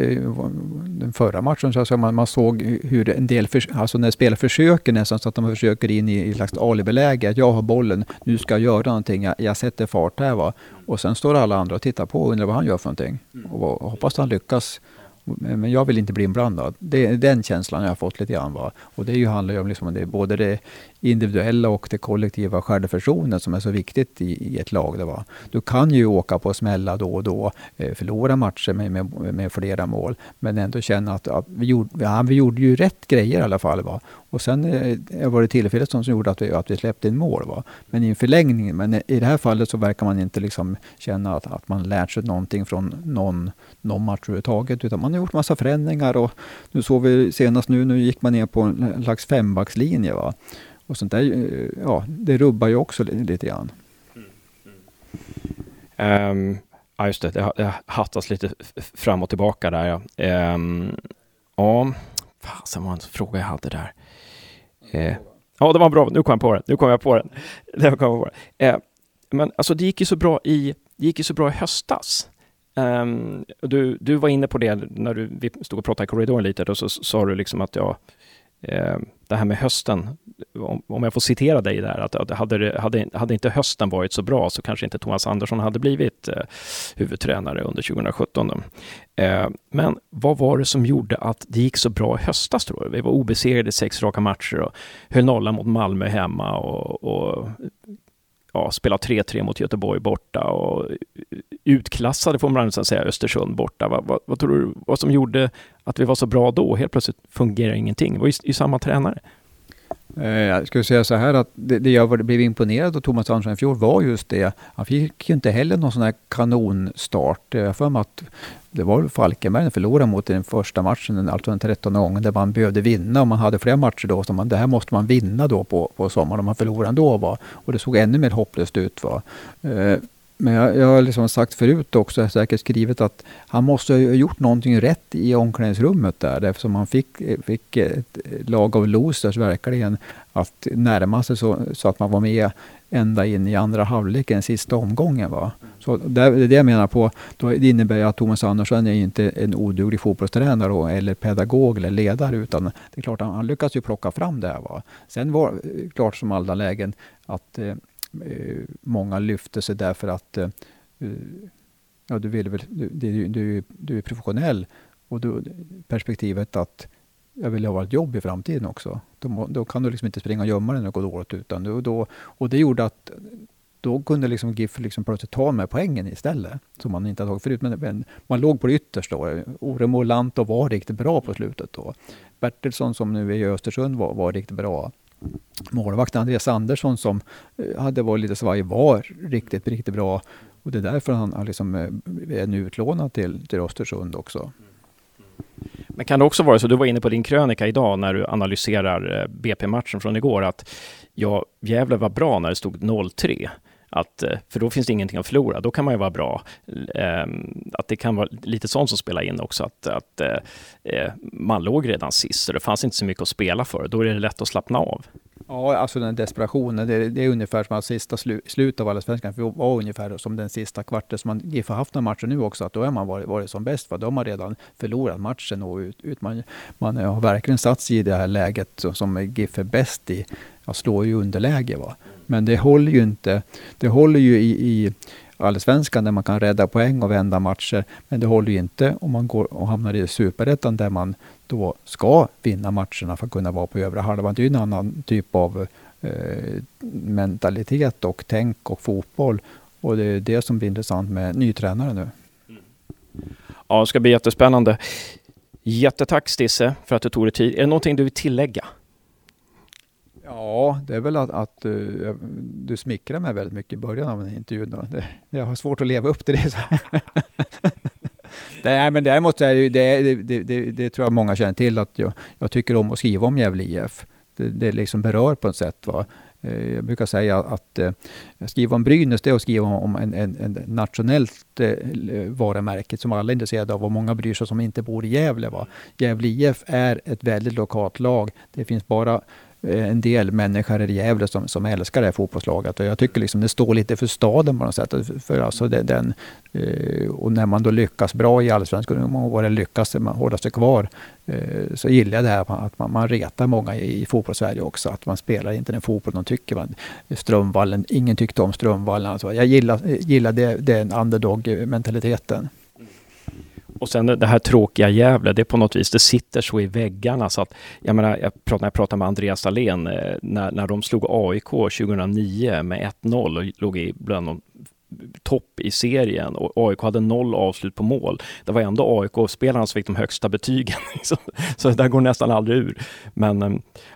den förra matchen så alltså, man, man såg hur en del, för, alltså när spelare försöker nästan så att de försöker in i, i ett slags alibiläge. Att jag har bollen, nu ska jag göra någonting, jag, jag sätter fart här. Va? Och sen står alla andra och tittar på och undrar vad han gör för någonting. Och, och hoppas han lyckas. Men jag vill inte bli inblandad. Det är den känslan jag har fått lite grann. Va? Och det handlar ju om liksom det, både det individuella och det kollektiva självförtroendet som är så viktigt i, i ett lag. Det var. Du kan ju åka på smälla då och då, eh, förlora matcher med, med, med, flera mål, men ändå känna att ja, vi, gjorde, ja, vi gjorde ju rätt grejer i alla fall. Va? Och sen eh, var det tillfället som, som gjorde att vi, att vi släppte in mål. Va? Men i en förlängning, men i det här fallet så verkar man inte liksom känna att, att man lärt sig någonting från någon, någon match överhuvudtaget, utan man har gjort massa förändringar och nu såg vi senast nu, nu gick man ner på en slags fembackslinje. Va? Och sånt där, eh, ja, det rubbar ju också lite grann. Um, ja, just det. Det, det hattas lite fram och tillbaka där. Ja, um, ja fasen var en fråga jag hade där. Uh, ja, det var bra. Nu kom jag på den. Nu kom jag på den. [laughs] Det kom jag på den. Uh, men alltså, det gick ju så bra i, det gick ju så bra i höstas. Um, du, du var inne på det när du, vi stod och pratade i korridoren lite, då så sa du liksom att jag Eh, det här med hösten, om jag får citera dig där, att hade, hade, hade inte hösten varit så bra så kanske inte Thomas Andersson hade blivit eh, huvudtränare under 2017. Eh, men vad var det som gjorde att det gick så bra i höstas tror du? Vi var obesegrade i sex raka matcher och höll nollan mot Malmö hemma och, och ja, spelade 3-3 mot Göteborg borta och utklassade, får man nästan säga, Östersund borta. Vad, vad, vad, tror du vad som gjorde att vi var så bra då? Helt plötsligt fungerar ingenting. Det var ju, ju samma tränare. Eh, jag skulle säga så här att det, det jag blev imponerad av Thomas Andersson i fjol var just det. Han fick ju inte heller någon sån här kanonstart. Jag för mig att det var Falkenberg som förlorade mot den första matchen, alltså den 13 gången, där man behövde vinna. Och man hade flera matcher då, så man, det här måste man vinna då på, på sommaren. Om man förlorade ändå. Va? Och det såg ännu mer hopplöst ut. Va? Eh, men jag, jag har liksom sagt förut också, jag har säkert skrivit att han måste ha gjort någonting rätt i omklädningsrummet där. Eftersom han fick, fick ett lag av losers verkligen att närma sig så, så att man var med ända in i andra halvleken, sista omgången. Va? Så det är det jag menar på. Då det innebär att Thomas Andersson är inte en oduglig fotbollstränare eller pedagog eller ledare. Utan det är klart, han, han lyckas ju plocka fram det här. Va? Sen var det klart som alla lägen att Eh, Eh, många lyfte sig därför att eh, eh, ja, du, vill väl, du, du, du, du är professionell och du, perspektivet att jag vill ha ett jobb i framtiden också. Då, då kan du liksom inte springa och gömma dig när det går dåligt. Utan du, då, och det gjorde att då kunde liksom GIF liksom plötsligt ta med poängen istället, som man inte hade tagit förut. Men, men man låg på det yttersta. Oremo och Lanto var riktigt bra på slutet. Då. Bertilsson som nu är i Östersund var, var riktigt bra. Målvakten Andreas Andersson som eh, hade varit lite svajig var riktigt, riktigt bra. Och det är därför han, han liksom eh, är nu utlånad till, till Östersund också. Men kan det också vara så, du var inne på din krönika idag när du analyserar eh, BP-matchen från igår, att ja, Gävle var bra när det stod 0-3. Att, eh, för då finns det ingenting att förlora, då kan man ju vara bra. Ehm, att det kan vara lite sånt som spelar in också, att, att eh, eh, man låg redan sist, så det fanns inte så mycket att spela för. Då är det lätt att slappna av. Ja, alltså den desperationen, det, det är ungefär som att sista slu, slutet av Allsvenskan var ungefär som den sista kvarten som man GIF har haft den matcher nu också, att då har man varit, varit som bäst, för då har man redan förlorat matchen och ut, ut man, man har verkligen satt sig i det här läget som GIF är bäst i, att slå i underläge. Va? Men det håller ju inte, det håller ju i, i allsvenskan där man kan rädda poäng och vända matcher. Men det håller ju inte om man går och hamnar i superettan där man då ska vinna matcherna för att kunna vara på övre halvan. Det är ju en annan typ av eh, mentalitet och tänk och fotboll. Och det är det som blir intressant med ny tränare nu. Ja, det ska bli jättespännande. Jättetack Stisse för att du tog dig tid. Är det någonting du vill tillägga? Ja, det är väl att, att uh, du smickrar mig väldigt mycket i början av intervjun. Det, jag har svårt att leva upp till det. [laughs] Nej, men däremot är det, det, det, det, det tror jag många känner till, att jag, jag tycker om att skriva om Gävle IF. Det, det liksom berör på ett sätt. Va? Eh, jag brukar säga att eh, skriva om Brynäs, det är att skriva om en, en, en nationellt eh, varumärke som alla är intresserade av och många bryr sig som inte bor i Gävle. Va? Gävle IF är ett väldigt lokalt lag. Det finns bara Eh, en del människor i Gävle som, som älskar det här fotbollslaget. Och jag tycker liksom det står lite för staden på något sätt. För alltså det, den, eh, och när man då lyckas bra i Allsvenskan, hur många år det lyckas man hålla sig kvar, eh, så gillar jag det här att man, man retar många i, i fotbollssverige också. Att man spelar inte den fotboll de tycker. Man, Strömvallen, ingen tyckte om Strömvallen. Alltså, jag gillar, gillar det, den underdog-mentaliteten. Och sen det här tråkiga Gävle, det är på något vis, det sitter så i väggarna så att, jag menar, jag pratade, när jag pratade med Andreas Dahlén, eh, när, när de slog AIK 2009 med 1-0 och låg i bland de topp i serien och AIK hade noll avslut på mål. Det var ändå AIK-spelarna som fick de högsta betygen. [laughs] så det där går nästan aldrig ur. Men eh,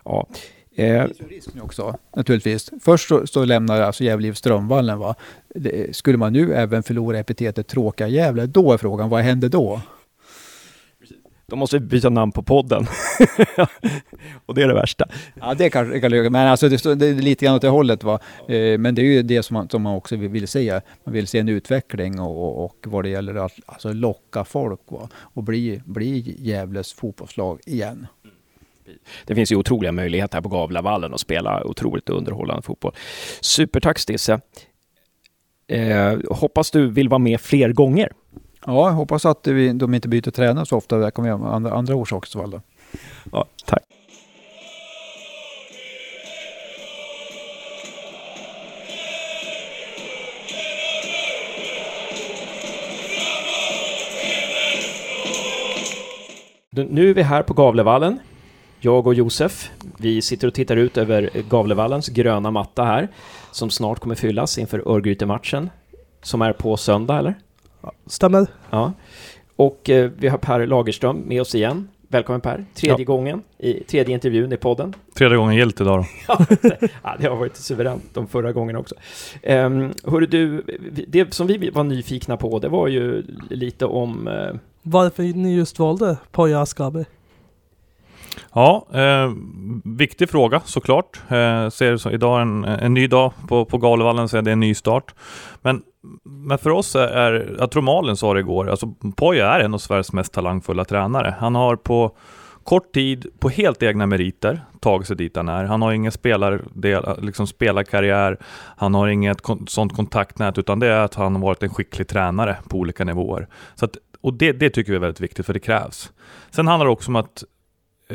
ja, Eh, det finns ju risk nu också, naturligtvis. Först så, så lämnar alltså Gävle IF Strömvallen. Va? Det, skulle man nu även förlora epitetet tråkiga Gävle, då är frågan, vad händer då? Då måste vi byta namn på podden. [laughs] och det är det värsta. Ja, det kan, kan men alltså det, det är lite grann åt det hållet. Va? Eh, men det är ju det som man, som man också vill, vill se. Man vill se en utveckling och, och, och vad det gäller att alltså locka folk va? och bli, bli Gävles fotbollslag igen det finns ju otroliga möjligheter här på Gavlavallen att spela otroligt underhållande fotboll. Supertack Stisse! Eh, hoppas du vill vara med fler gånger. Ja, jag hoppas att vi, de inte byter tränare så ofta. Det kommer göra andra, andra orsaker. Ja, tack. Nu är vi här på Gavlevallen jag och Josef, vi sitter och tittar ut över Gavlevallens gröna matta här, som snart kommer fyllas inför Örgryte-matchen, som är på söndag, eller? Stämmer. Ja. Och eh, vi har Per Lagerström med oss igen. Välkommen Per, tredje ja. gången i tredje intervjun i podden. Tredje gången gillt idag då. [laughs] ja, det har varit suveränt de förra gångerna också. Um, hörru du, det som vi var nyfikna på, det var ju lite om... Uh... Varför ni just valde Poya Askabi? Ja, eh, viktig fråga såklart. Eh, ser så, idag en, en ny dag på, på Galevallen, så är det en ny start. Men, men för oss är, är jag tror Malin sa det igår, alltså Poja är en av Sveriges mest talangfulla tränare. Han har på kort tid, på helt egna meriter, tagit sig dit han är. Han har ingen spelardel, liksom spelarkarriär, han har inget kon sånt kontaktnät, utan det är att han har varit en skicklig tränare på olika nivåer. Så att, och det, det tycker vi är väldigt viktigt, för det krävs. Sen handlar det också om att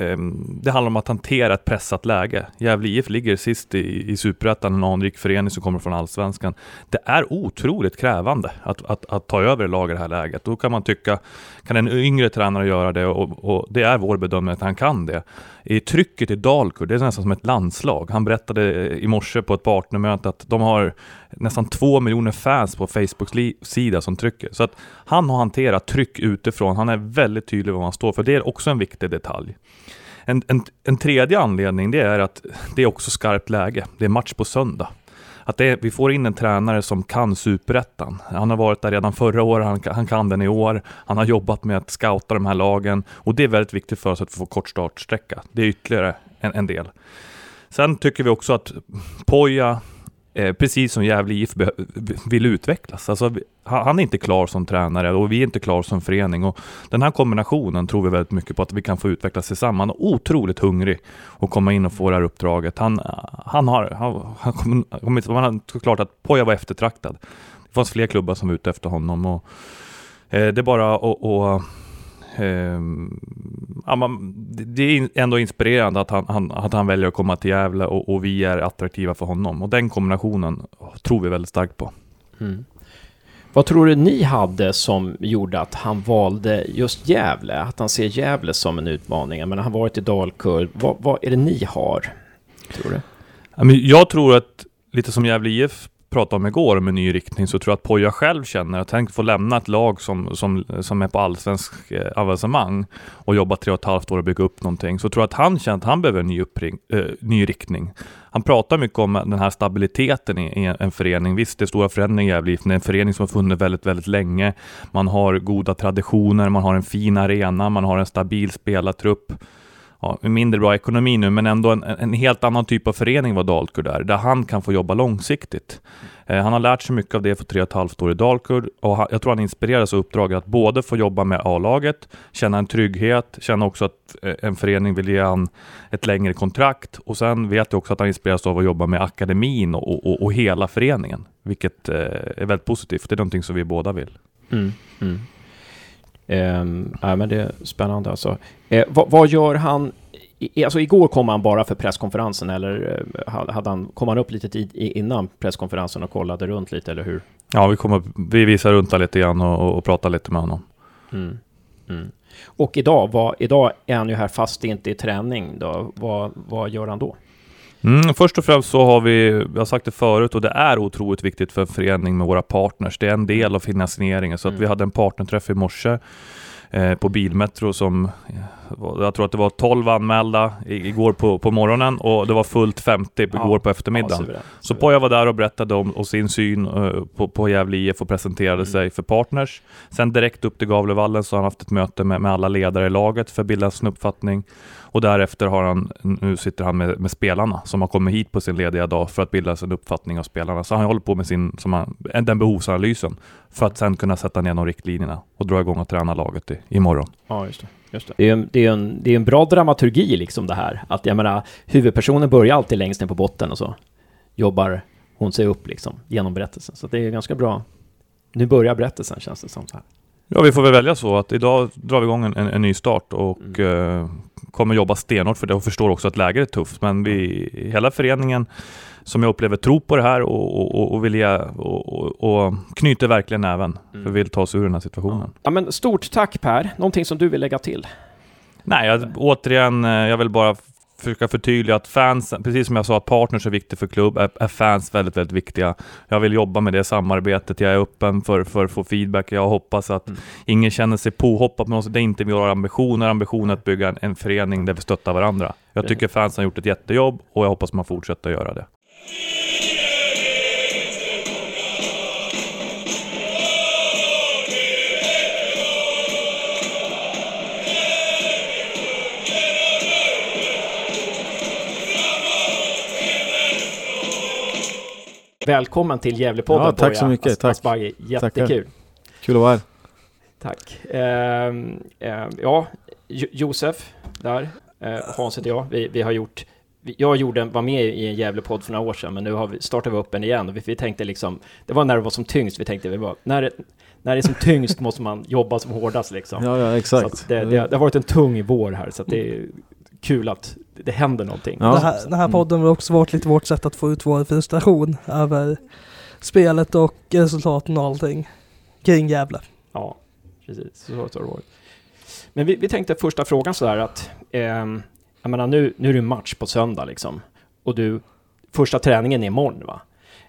Ehm, det handlar om att hantera ett pressat läge. Gävle IF ligger sist i, i Superettan, en anrik förening som kommer från Allsvenskan. Det är otroligt krävande att, att, att ta över ett lag i det här läget. Då kan man tycka, kan en yngre tränare göra det? Och, och det är vår bedömning att han kan det. I trycket i Dalkurd, det är nästan som ett landslag. Han berättade i morse på ett partnermöte att de har nästan två miljoner fans på Facebooks sida som trycker. Så att han har hanterat tryck utifrån. Han är väldigt tydlig vad han står för. Det är också en viktig detalj. En, en, en tredje anledning det är att det är också skarpt läge. Det är match på söndag. Att det, vi får in en tränare som kan superettan. Han har varit där redan förra året, han, han, kan den i år. Han har jobbat med att scouta de här lagen och det är väldigt viktigt för oss att få kort startsträcka. Det är ytterligare en, en del. Sen tycker vi också att Poja eh, precis som Gävle IF vill utvecklas. Alltså, han är inte klar som tränare och vi är inte klar som förening. Och den här kombinationen tror vi väldigt mycket på att vi kan få utvecklas tillsammans. Han är otroligt hungrig att komma in och få det här uppdraget. Han, han har, han, han kom, man har såklart att Poja var eftertraktad. Det fanns fler klubbar som var ute efter honom. Och, eh, det är bara att ja, man, det är ändå inspirerande att han, han, att han väljer att komma till Gävle och, och, vi är attraktiva för honom. Och den kombinationen tror vi väldigt starkt på. Mm. Vad tror du ni hade som gjorde att han valde just Gävle? Att han ser Gävle som en utmaning? Men han har varit i Dalkurd. Vad, vad är det ni har? Tror du? Jag tror att, lite som Gävle IF pratade om igår, om en ny riktning, så tror jag att Poja själv känner att han få lämna ett lag som, som, som är på allsvensk eh, avancemang och jobba tre och ett halvt år och bygga upp någonting. Så tror jag att han känner att han behöver en ny, uppring, eh, ny riktning. Han pratar mycket om den här stabiliteten i, i en förening. Visst, det är stora förändringar i Gävle det är en förening som har funnits väldigt, väldigt länge. Man har goda traditioner, man har en fin arena, man har en stabil spelartrupp ja, mindre bra ekonomi nu, men ändå en, en helt annan typ av förening vad Dalkurd är, där han kan få jobba långsiktigt. Eh, han har lärt sig mycket av det för tre och ett halvt år i Dalkurd och han, jag tror han inspireras av uppdraget att både få jobba med A-laget, känna en trygghet, känna också att eh, en förening vill ge han ett längre kontrakt och sen vet jag också att han inspireras av att jobba med akademin och, och, och hela föreningen, vilket eh, är väldigt positivt. Det är någonting som vi båda vill. Mm, mm. Um, ja, men det är spännande alltså. Eh, vad, vad, gör han? I, alltså igår kom han bara för presskonferensen eller eh, hade han, kom han upp lite tid innan presskonferensen och kollade runt lite eller hur? Ja, vi, kommer, vi visar runt lite grann och, och pratar lite med honom. Mm. Mm. Och idag, vad, idag är han ju här fast inte i träning. Då. Vad, vad gör han då? Mm, först och främst så har vi, jag har sagt det förut och det är otroligt viktigt för en förening med våra partners. Det är en del av finansieringen. Så att vi mm. hade en partnerträff i morse eh, på Bilmetro som, jag tror att det var 12 anmälda igår på, på morgonen och det var fullt 50 igår ja, på eftermiddagen. Ja, så Poja var där och berättade om, om sin syn uh, på, på Gävle IF och presenterade mm. sig för partners. Sen direkt upp till Gavlevallen så har han haft ett möte med, med alla ledare i laget för att bilda sin uppfattning. Och därefter har han, nu sitter han med, med, spelarna som har kommit hit på sin lediga dag för att bilda sin uppfattning av spelarna. Så han håller på med sin, som han, den behovsanalysen för att sen kunna sätta ner de riktlinjerna och dra igång och träna laget i, imorgon. Ja, just det. Just det. Det, är en, det, är en, det är en bra dramaturgi liksom det här. Att jag menar, huvudpersonen börjar alltid längst ner på botten och så jobbar hon sig upp liksom genom berättelsen. Så det är ganska bra. Nu börjar berättelsen känns det som så här. Ja, vi får väl välja så att idag drar vi igång en, en, en ny start och mm. eh, kommer jobba stenhårt för det och förstår också att läget är tufft. Men vi, hela föreningen som jag upplever tror på det här och, och, och vill ge, och, och, knyter verkligen näven mm. för vi vill ta oss ur den här situationen. Ja. ja. men stort tack Per! Någonting som du vill lägga till? Nej, jag, återigen, eh, jag vill bara försöka förtydliga att fans, precis som jag sa att partners är viktigt för klubb, är, är, fans väldigt, väldigt viktiga. Jag vill jobba med det samarbetet, jag är öppen för, för att få feedback. Jag hoppas att mm. ingen känner sig påhoppad med oss. Det är inte våra ambitioner. Ambitionen att bygga en, en förening där vi stöttar varandra. Jag tycker fansen har gjort ett jättejobb och jag hoppas man fortsätter göra det. Välkommen till Gävlepodden ja, Tack så mycket, As tack. Asbaghi. Jättekul. Tackar. Kul att vara här. Tack. Eh, eh, ja, Josef där, eh, Hans heter jag. Vi, vi har gjort jag gjorde, var med i en Gävlepodd för några år sedan, men nu har vi, startar vi upp en igen och vi, vi tänkte liksom, det var när det var som tyngst, vi tänkte, vi bara, när, det, när det är som tyngst måste man jobba som hårdast liksom. Ja, ja exakt. Det, det, det, har varit en tung vår här, så det är kul att det händer någonting. Ja. Det här, den här podden har också varit lite vårt sätt att få ut vår frustration över spelet och resultaten och allting kring Gävle. Ja, precis. Så har det varit. Men vi, vi tänkte första frågan sådär att, ehm, jag menar nu, nu är det match på söndag liksom. Och du, första träningen är imorgon va?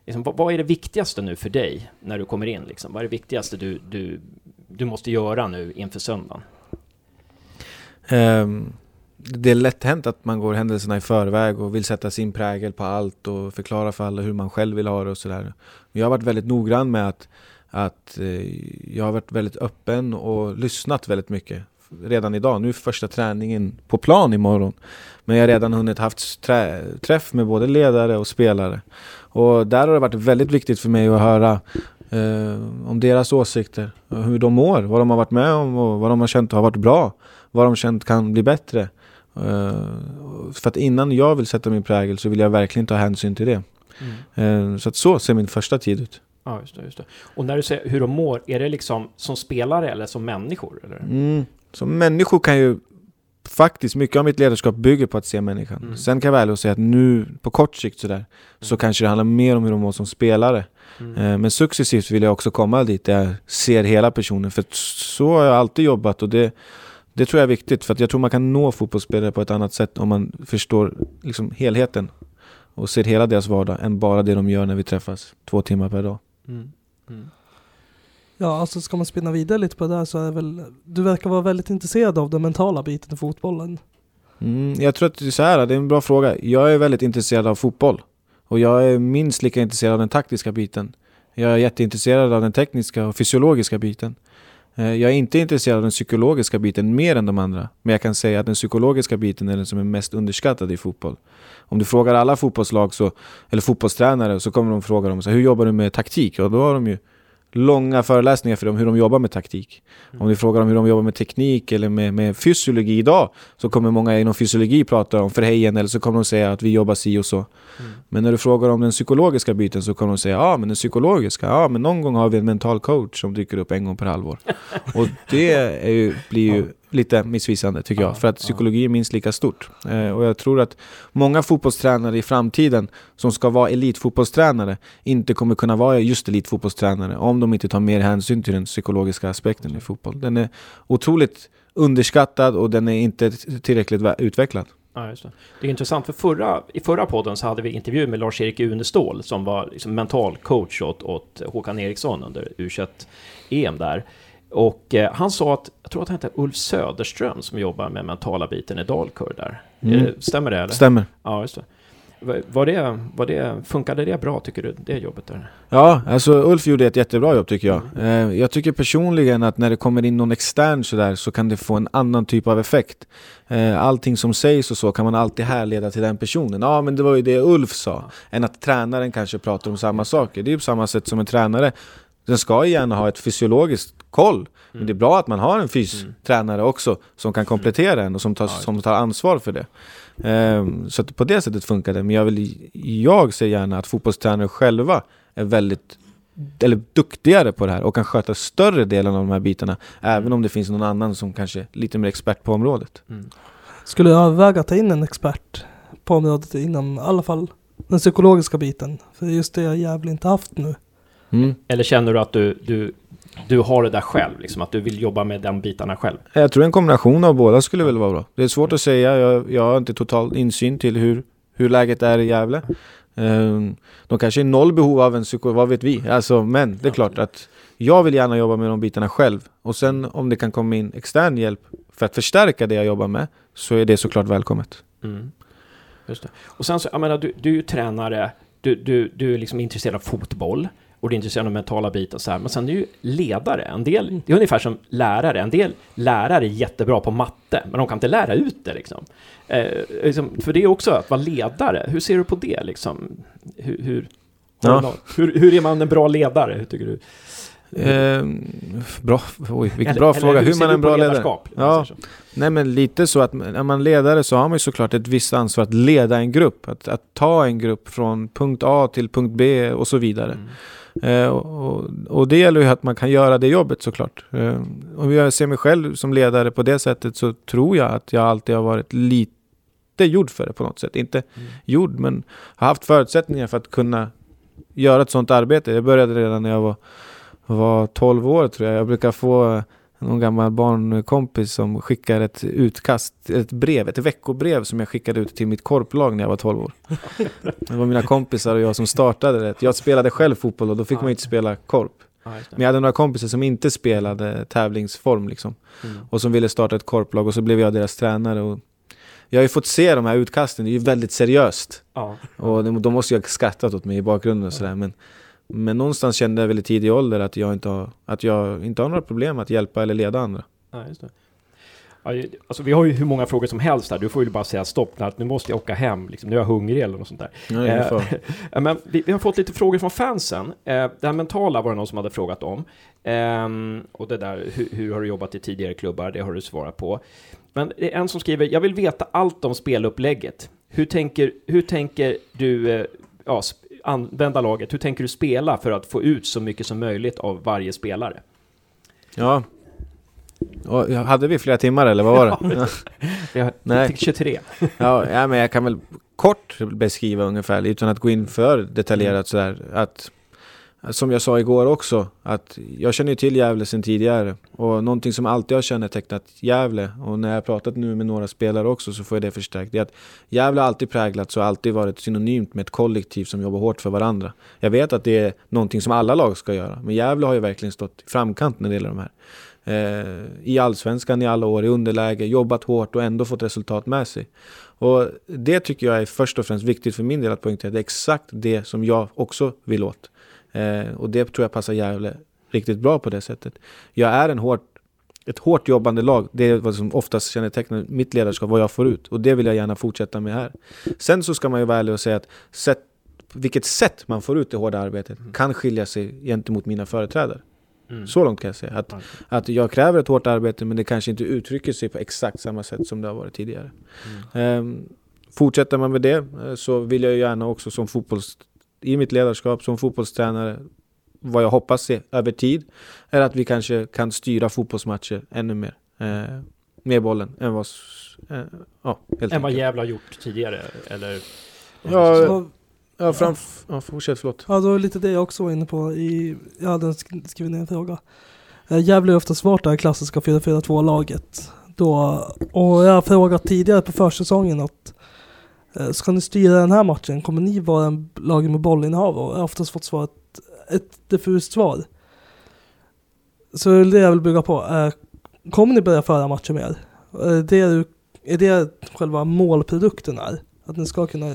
Liksom, vad, vad är det viktigaste nu för dig när du kommer in liksom? Vad är det viktigaste du, du, du måste göra nu inför söndagen? Ehm, det är lätt hänt att man går händelserna i förväg och vill sätta sin prägel på allt och förklara för alla hur man själv vill ha det och sådär. Jag har varit väldigt noggrann med att, att eh, jag har varit väldigt öppen och lyssnat väldigt mycket. Redan idag, nu är första träningen på plan imorgon. Men jag har redan hunnit haft trä, träff med både ledare och spelare. Och där har det varit väldigt viktigt för mig att höra eh, om deras åsikter, hur de mår, vad de har varit med om och vad de har känt har varit bra, vad de känt kan bli bättre. Eh, för att innan jag vill sätta min prägel så vill jag verkligen ta hänsyn till det. Eh, så att så ser min första tid ut. Ja, just det, just det. Och när du säger hur de mår, är det liksom som spelare eller som människor? Eller? Mm. Som människor kan ju faktiskt, mycket av mitt ledarskap bygger på att se människan. Mm. Sen kan jag väl säga att nu på kort sikt sådär, så kanske det handlar mer om hur de mår som spelare. Mm. Eh, Men successivt vill jag också komma dit där jag ser hela personen. För att så har jag alltid jobbat och det, det tror jag är viktigt. För att jag tror man kan nå fotbollsspelare på ett annat sätt om man förstår liksom helheten. Och ser hela deras vardag än bara det de gör när vi träffas två timmar per dag. Mm. Mm. Ja, alltså ska man spinna vidare lite på det där så är det väl, du verkar vara väldigt intresserad av den mentala biten i fotbollen. Mm, jag tror att det är så här, det är en bra fråga. Jag är väldigt intresserad av fotboll. Och jag är minst lika intresserad av den taktiska biten. Jag är jätteintresserad av den tekniska och fysiologiska biten. Eh, jag är inte intresserad av den psykologiska biten mer än de andra. Men jag kan säga att den psykologiska biten är den som är mest underskattad i fotboll. Om du frågar alla fotbollslag, så, eller fotbollstränare, så kommer de fråga dem så här, hur jobbar du med taktik? Och då har de ju långa föreläsningar för dem hur de jobbar med taktik. Om du frågar dem hur de jobbar med teknik eller med, med fysiologi idag så kommer många inom fysiologi prata om förhejen eller så kommer de säga att vi jobbar si och så. Mm. Men när du frågar om den psykologiska biten så kommer de säga ja men den psykologiska, ja men någon gång har vi en mental coach som dyker upp en gång per halvår. [laughs] och det ju, blir ju lite missvisande tycker jag, Ja, för att psykologi är minst lika stort. Eh, och jag tror att många fotbollstränare i framtiden som ska vara elitfotbollstränare inte kommer kunna vara just elitfotbollstränare om de inte tar mer hänsyn till den psykologiska aspekten i fotboll. Den är otroligt underskattad och den är inte tillräckligt utvecklad. Ja, just det. det är intressant, för förra, i förra podden så hade vi intervju med Lars-Erik Unestål som var liksom mental coach åt, åt Håkan Eriksson under U21-EM där. Och eh, han sa att, jag tror att han hette Ulf Söderström som jobbar med mentala biten i Dalkurd där. Mm. Det- Stämmer det eller? Stämmer. Ja, just det. Var- det, var det, funkade det bra tycker du, det jobbet där? Ja, alltså Ulf gjorde ett jättebra jobb tycker jag. Eh, jag tycker personligen att när det kommer in någon extern sådär så kan det få en annan typ av effekt. Eh, allting som sägs och så kan man alltid härleda till den personen. Ja, men det var ju det Ulf sa. Än att tränaren kanske pratar om samma saker. Det är ju på samma sätt som en tränare. Den ska gärna ha ett fysiologiskt koll. Men det är bra att man har en fystränare också som kan komplettera en och som tar, som tar ansvar för det. Ehm, så att på det sättet funkar det. Men jag, vill, jag ser gärna att fotbollstränare själva är väldigt eller duktigare på det här och kan sköta större delen av de här bitarna. Även om det finns någon annan som kanske är lite mer expert på området. Skulle jag överväga att ta in en expert på området inom i alla fall den psykologiska biten? För just det har Gävle inte haft nu. Mm. Eller känner du att du, du, du har det där själv, liksom, att du vill jobba med de bitarna själv? Jag tror en kombination av båda skulle väl vara bra. Det är svårt att säga, jag, jag har inte total insyn till hur, hur läget är i Gävle. Ehm, de kanske är noll behov av en psykolog, vad vet vi? Alltså, men det är klart att jag vill gärna jobba med de bitarna själv. Och sen om det kan komma in extern hjälp för att förstärka det jag jobbar med så är det såklart välkommet. Mm. Just det. Och sen så, jag menar, du, du är ju tränare, du, du, du är liksom intresserad av fotboll och du är intresserad av mentala bitar så här, men sen är ju ledare. En del, det är ungefär som lärare. En del lärare är jättebra på matte, men de kan inte lära ut det liksom. Eh, liksom för det är också att vara ledare. Hur ser du på det liksom? Hur, hur, Ja. hur, hur är man en bra ledare? Hur tycker du? Ehm, bra, oj, vilken Eller- bra eller fråga. hur man är en bra ledare? Ja. Nej men lite så att är man ledare så har man ju såklart ett visst ansvar att leda en grupp. Att, att ta en grupp från punkt A till punkt B och så vidare. Mm. Eh, och, och, det gäller ju att man kan göra det jobbet såklart. Eh, om jag ser mig själv som ledare på det sättet så tror jag att jag alltid har varit lite gjord för det på något sätt. Inte Mm. gjord, men har haft förutsättningar för att kunna göra ett sånt arbete. Jag började redan när jag var, var 12 år tror jag. Jag brukar få någon gammal barnkompis som skickar ett utkast, ett brev, ett veckobrev som jag skickade ut till mitt korplag när jag var 12 år. Det var mina kompisar och jag som startade det. Jag spelade själv fotboll och då fick man ju inte spela korp. Men jag hade några kompisar som inte spelade tävlingsform liksom. Mm. Och som ville starta ett korplag och så blev jag deras tränare. Och jag har ju fått se de här utkasten, det är ju väldigt seriöst. Ja. Och de, de måste ju ha skrattat åt mig i bakgrunden och sådär. Men, men någonstans kände jag väl i tidig ålder att jag, inte har, att jag inte har några problem att hjälpa eller leda andra. Ja, just det. Alltså, vi har ju hur många frågor som helst här. Du får ju bara säga stopp, nu måste jag åka hem, liksom, nu är jag hungrig eller något sånt där. Är Eh. Ja, [laughs] men vi, vi har fått lite frågor från fansen. Eh, det här mentala var det någon som hade frågat om. Och det där, hur, hur har du jobbat i tidigare klubbar? Det har du svarat på. Men det är en som skriver, jag vill veta allt om spelupplägget. Hur tänker, hur tänker du eh, ja, använda laget? Hur tänker du spela för att få ut så mycket som möjligt av varje spelare? Ja. Och, hade vi flera timmar eller vad var det? [laughs] Ja. [laughs] Nej. till 23. Ja, ja, men jag kan väl kort beskriva ungefär, utan att gå in för detaljerat sådär. Att, som jag sa igår också, att jag känner ju till Gävle sedan tidigare. Och någonting som alltid har kännetecknat Gävle, och när jag har pratat nu med några spelare också så får jag det förstärkt, det är att Gävle har alltid präglats och alltid varit synonymt med ett kollektiv som jobbar hårt för varandra. Jag vet att det är någonting som alla lag ska göra, men Gävle har ju verkligen stått i framkant när det gäller de här. Eh, I allsvenskan i alla år, i underläge, jobbat hårt och ändå fått resultat med sig. Och det tycker jag är först och främst viktigt för min del att poängtera. Det är exakt det som jag också vill åt. Eh, och det tror jag passar Gävle riktigt bra på det sättet. Jag är en hårt, ett hårt jobbande lag. Det är vad som oftast kännetecknar mitt ledarskap, vad jag får ut. Och det vill jag gärna fortsätta med här. Sen så ska man ju vara ärlig och säga att sätt, vilket sätt man får ut det hårda arbetet kan skilja sig gentemot mina företrädare. Mm. Så långt kan jag säga. Att, att jag kräver ett hårt arbete men det kanske inte uttrycker sig på exakt samma sätt som det har varit tidigare. Ehm, fortsätter man med det eh, så vill jag gärna också som fotbolls... I mitt ledarskap som fotbollstränare vad jag hoppas se över tid är att vi kanske kan styra fotbollsmatcher ännu mer eh, med bollen än vad... Eh, ja, helt Än vad. Gävle har gjort tidigare, eller? Ja, Så, Ja, framf- ja, fortsätt, förlåt. ja, det var lite det jag också var inne på. I, jag hade sk- skrivit ner en fråga. Eh, Gävle är ofta svårt det här klassiska 4-4-2-laget. Då, och jag har frågat tidigare på försäsongen att Eh, ska ni styra den här matchen? Kommer ni vara en lag med bollinnehav? Och jag har oftast fått svaret ett diffust svar. Så det är det jag vill bygga på. Eh, kommer ni börja föra matcher mer? Eh, är det, är det själva målprodukten är? Att ni ska kunna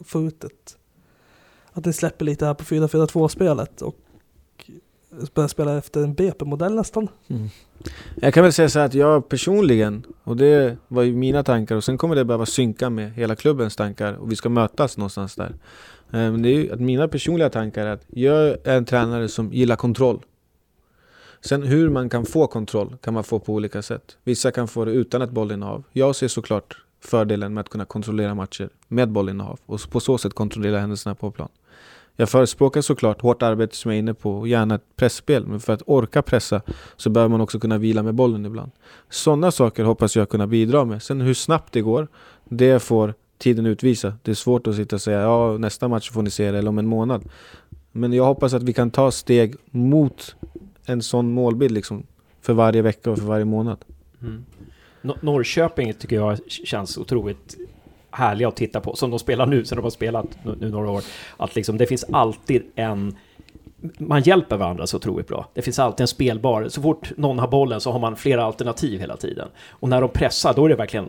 få ut ett... Att ni släpper lite här på 4-4-2-spelet och börjar spela efter en BP-modell nästan? Mm. Jag kan väl säga så här att jag personligen, och det var ju mina tankar och sen kommer det behöva synka med hela klubbens tankar och vi ska mötas någonstans där. Eh, men det är ju att mina personliga tankar är att jag är en tränare som gillar kontroll. Sen hur man kan få kontroll kan man få på olika sätt. Vissa kan få det utan ett bollinnehav. Jag ser såklart fördelen med att kunna kontrollera matcher med bollinnehav och på så sätt kontrollera händelserna på plan. Jag förespråkar såklart hårt arbete som jag är inne på och gärna ett pressspel. Men för att orka pressa så behöver man också kunna vila med bollen ibland. Sådana saker hoppas jag kunna bidra med. Sen hur snabbt det går, det får tiden utvisa. Det är svårt att sitta och säga ja nästa match får ni se det eller om en månad. Men jag hoppas att vi kan ta steg mot en sån målbild liksom. För varje vecka och för varje månad. Mm. Norrköping tycker jag känns otroligt härliga att titta på, som de spelar nu, sen de har spelat nu, nu några år. Att liksom, det finns alltid en... Man hjälper varandra så otroligt bra. Det finns alltid en spelbar... Så fort någon har bollen så har man flera alternativ hela tiden. Och när de pressar, då är det verkligen...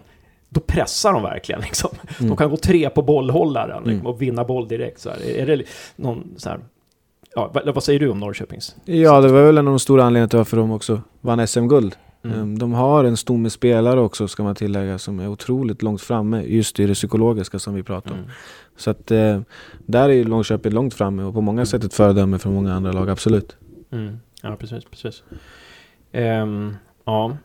Då pressar de verkligen liksom. De Mm. kan gå tre på bollhållaren liksom, Mm. och vinna boll direkt. Så här. Är det någon så här... Ja, vad, vad säger du om Norrköpings? Ja, det var väl en av de stora anledningarna till varför de också vann SM-guld. Mm. Ehm, De har en stomme spelare också ska man tillägga som är otroligt långt framme just i det psykologiska som vi pratar om. Mm. Så att eh, där är ju Långköping långt framme och på många sätt ett föredöme för många andra lag, absolut. Mm. Ja, precis, precis. Ehm, ja.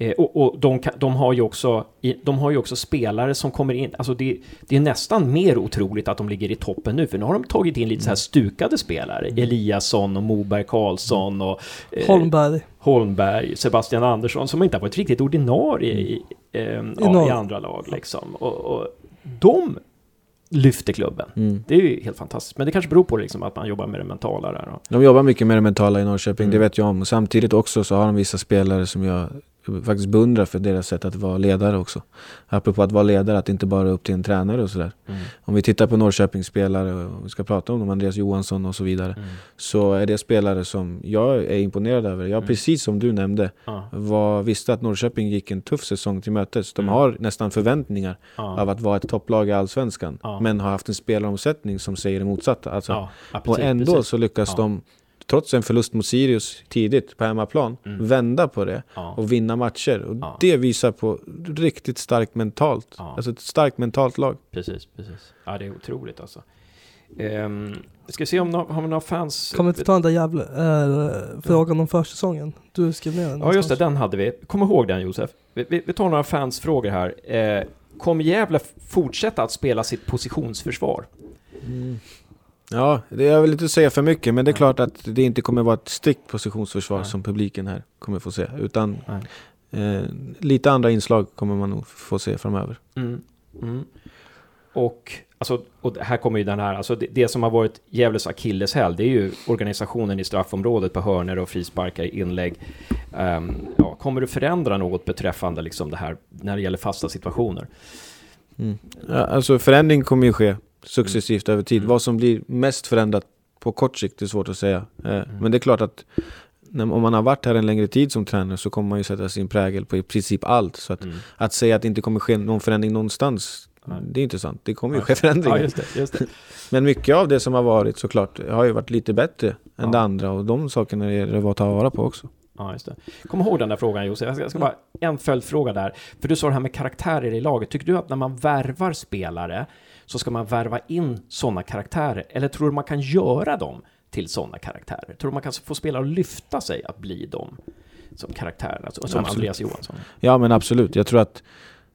Eh, och och de, kan, de, har ju också, de har ju också spelare som kommer in, alltså det, det är nästan mer otroligt att de ligger i toppen nu, för nu har de tagit in lite så här stukade spelare. Eliasson och Moberg Karlsson och eh, Holmberg. Holmberg, Sebastian Andersson, som inte har varit riktigt ordinarie i, eh, ja, i andra lag liksom. Och, och de lyfter klubben. Mm. Det är ju helt fantastiskt. Men det kanske beror på liksom att man jobbar med det mentala där. De jobbar mycket med det mentala i Norrköping, Mm. det vet jag om. Samtidigt också så har de vissa spelare som jag faktiskt beundrar för deras sätt att vara ledare också. Apropå att vara ledare, att inte bara upp till en tränare och sådär. Mm. Om vi tittar på Norrköpings spelare, och vi ska prata om dem, Andreas Johansson och så vidare. Mm. Så är det spelare som jag är imponerad över. Jag, Mm. precis som du nämnde, var, visste att Norrköping gick en tuff säsong till mötes. De Mm. har nästan förväntningar av att vara ett topplag i Allsvenskan. Men har haft en spelaromsättning som säger det motsatta. Alltså, och ändå så lyckas de, trots en förlust mot Sirius tidigt på hemmaplan, Mm. vända på det Ja. och vinna matcher. Och Ja. det visar på riktigt starkt mentalt. Ja. Alltså ett starkt mentalt lag. Precis, precis. Ja, det är otroligt alltså. Um, ska vi se om no har vi några fans? Kan vi inte ta den där jävla äh, frågan om försäsongen? Du skrev ner den Ja, just det, den hade vi. Kom ihåg den Josef. Vi, vi, vi tar några fansfrågor här. Eh, kommer Gävle fortsätta att spela sitt positionsförsvar? Ja, det är väl inte säga för mycket, men det är klart att det inte kommer vara ett strikt positionsförsvar Nej. som publiken här kommer få se. Utan eh, lite andra inslag kommer man nog få se framöver. Mm. Mm. Och, alltså, och här kommer ju den här, alltså det, det som har varit Gävles akilleshäl, det är ju organisationen i straffområdet på hörnor och frisparkar i inlägg. Ehm, ja, kommer du förändra något beträffande liksom det här när det gäller fasta situationer? Mm. Ja, alltså förändring kommer ju ske successivt över tid. Mm. Vad som blir mest förändrat på kort sikt är svårt att säga. Eh, Mm. Men det är klart att när, om man har varit här en längre tid som tränare så kommer man ju sätta sin prägel på i princip allt. Så att, Mm. att säga att det inte kommer ske någon förändring någonstans, Nej. det är inte sant. Det kommer ju ske förändringar. Ja, just det. Just det. [laughs] Men mycket av det som har varit såklart har ju varit lite bättre än Ja. det andra och de sakerna är det att ta vara på också. Ja, just det. Kom ihåg den där frågan Josef. Jag ska, jag ska bara, en följdfråga där. För du sa det här med karaktärer i laget. Tycker du att när man värvar spelare så ska man värva in sådana karaktärer? Eller tror du man kan göra dem till sådana karaktärer? Tror du man kan få spelare att lyfta sig att bli dem som karaktärer? Alltså, som Absolut. Andreas Johansson. Ja men absolut, jag tror att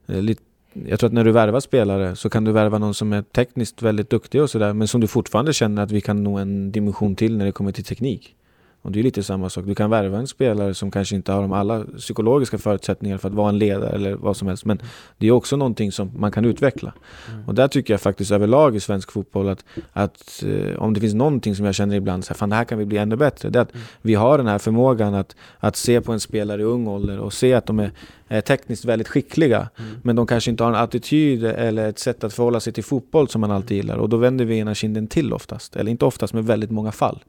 eh, lite jag tror att när du värvar spelare så kan du värva någon som är tekniskt väldigt duktig och sådär men som du fortfarande känner att vi kan nå en dimension till när det kommer till teknik. Och det är lite samma sak. Du kan värva en spelare som kanske inte har de alla psykologiska förutsättningar för att vara en ledare eller vad som helst. Men det är också någonting som man kan utveckla. Mm. Och där tycker jag faktiskt överlag i svensk fotboll att, att eh, om det finns någonting som jag känner ibland, så här, fan det här kan vi bli ännu bättre. Det är att Mm. vi har den här förmågan att, att se på en spelare i ung ålder och se att de är, är tekniskt väldigt skickliga. Mm. Men de kanske inte har en attityd eller ett sätt att förhålla sig till fotboll som man alltid gillar. Och då vänder vi ena kinden till oftast. Eller inte oftast, men väldigt många fall.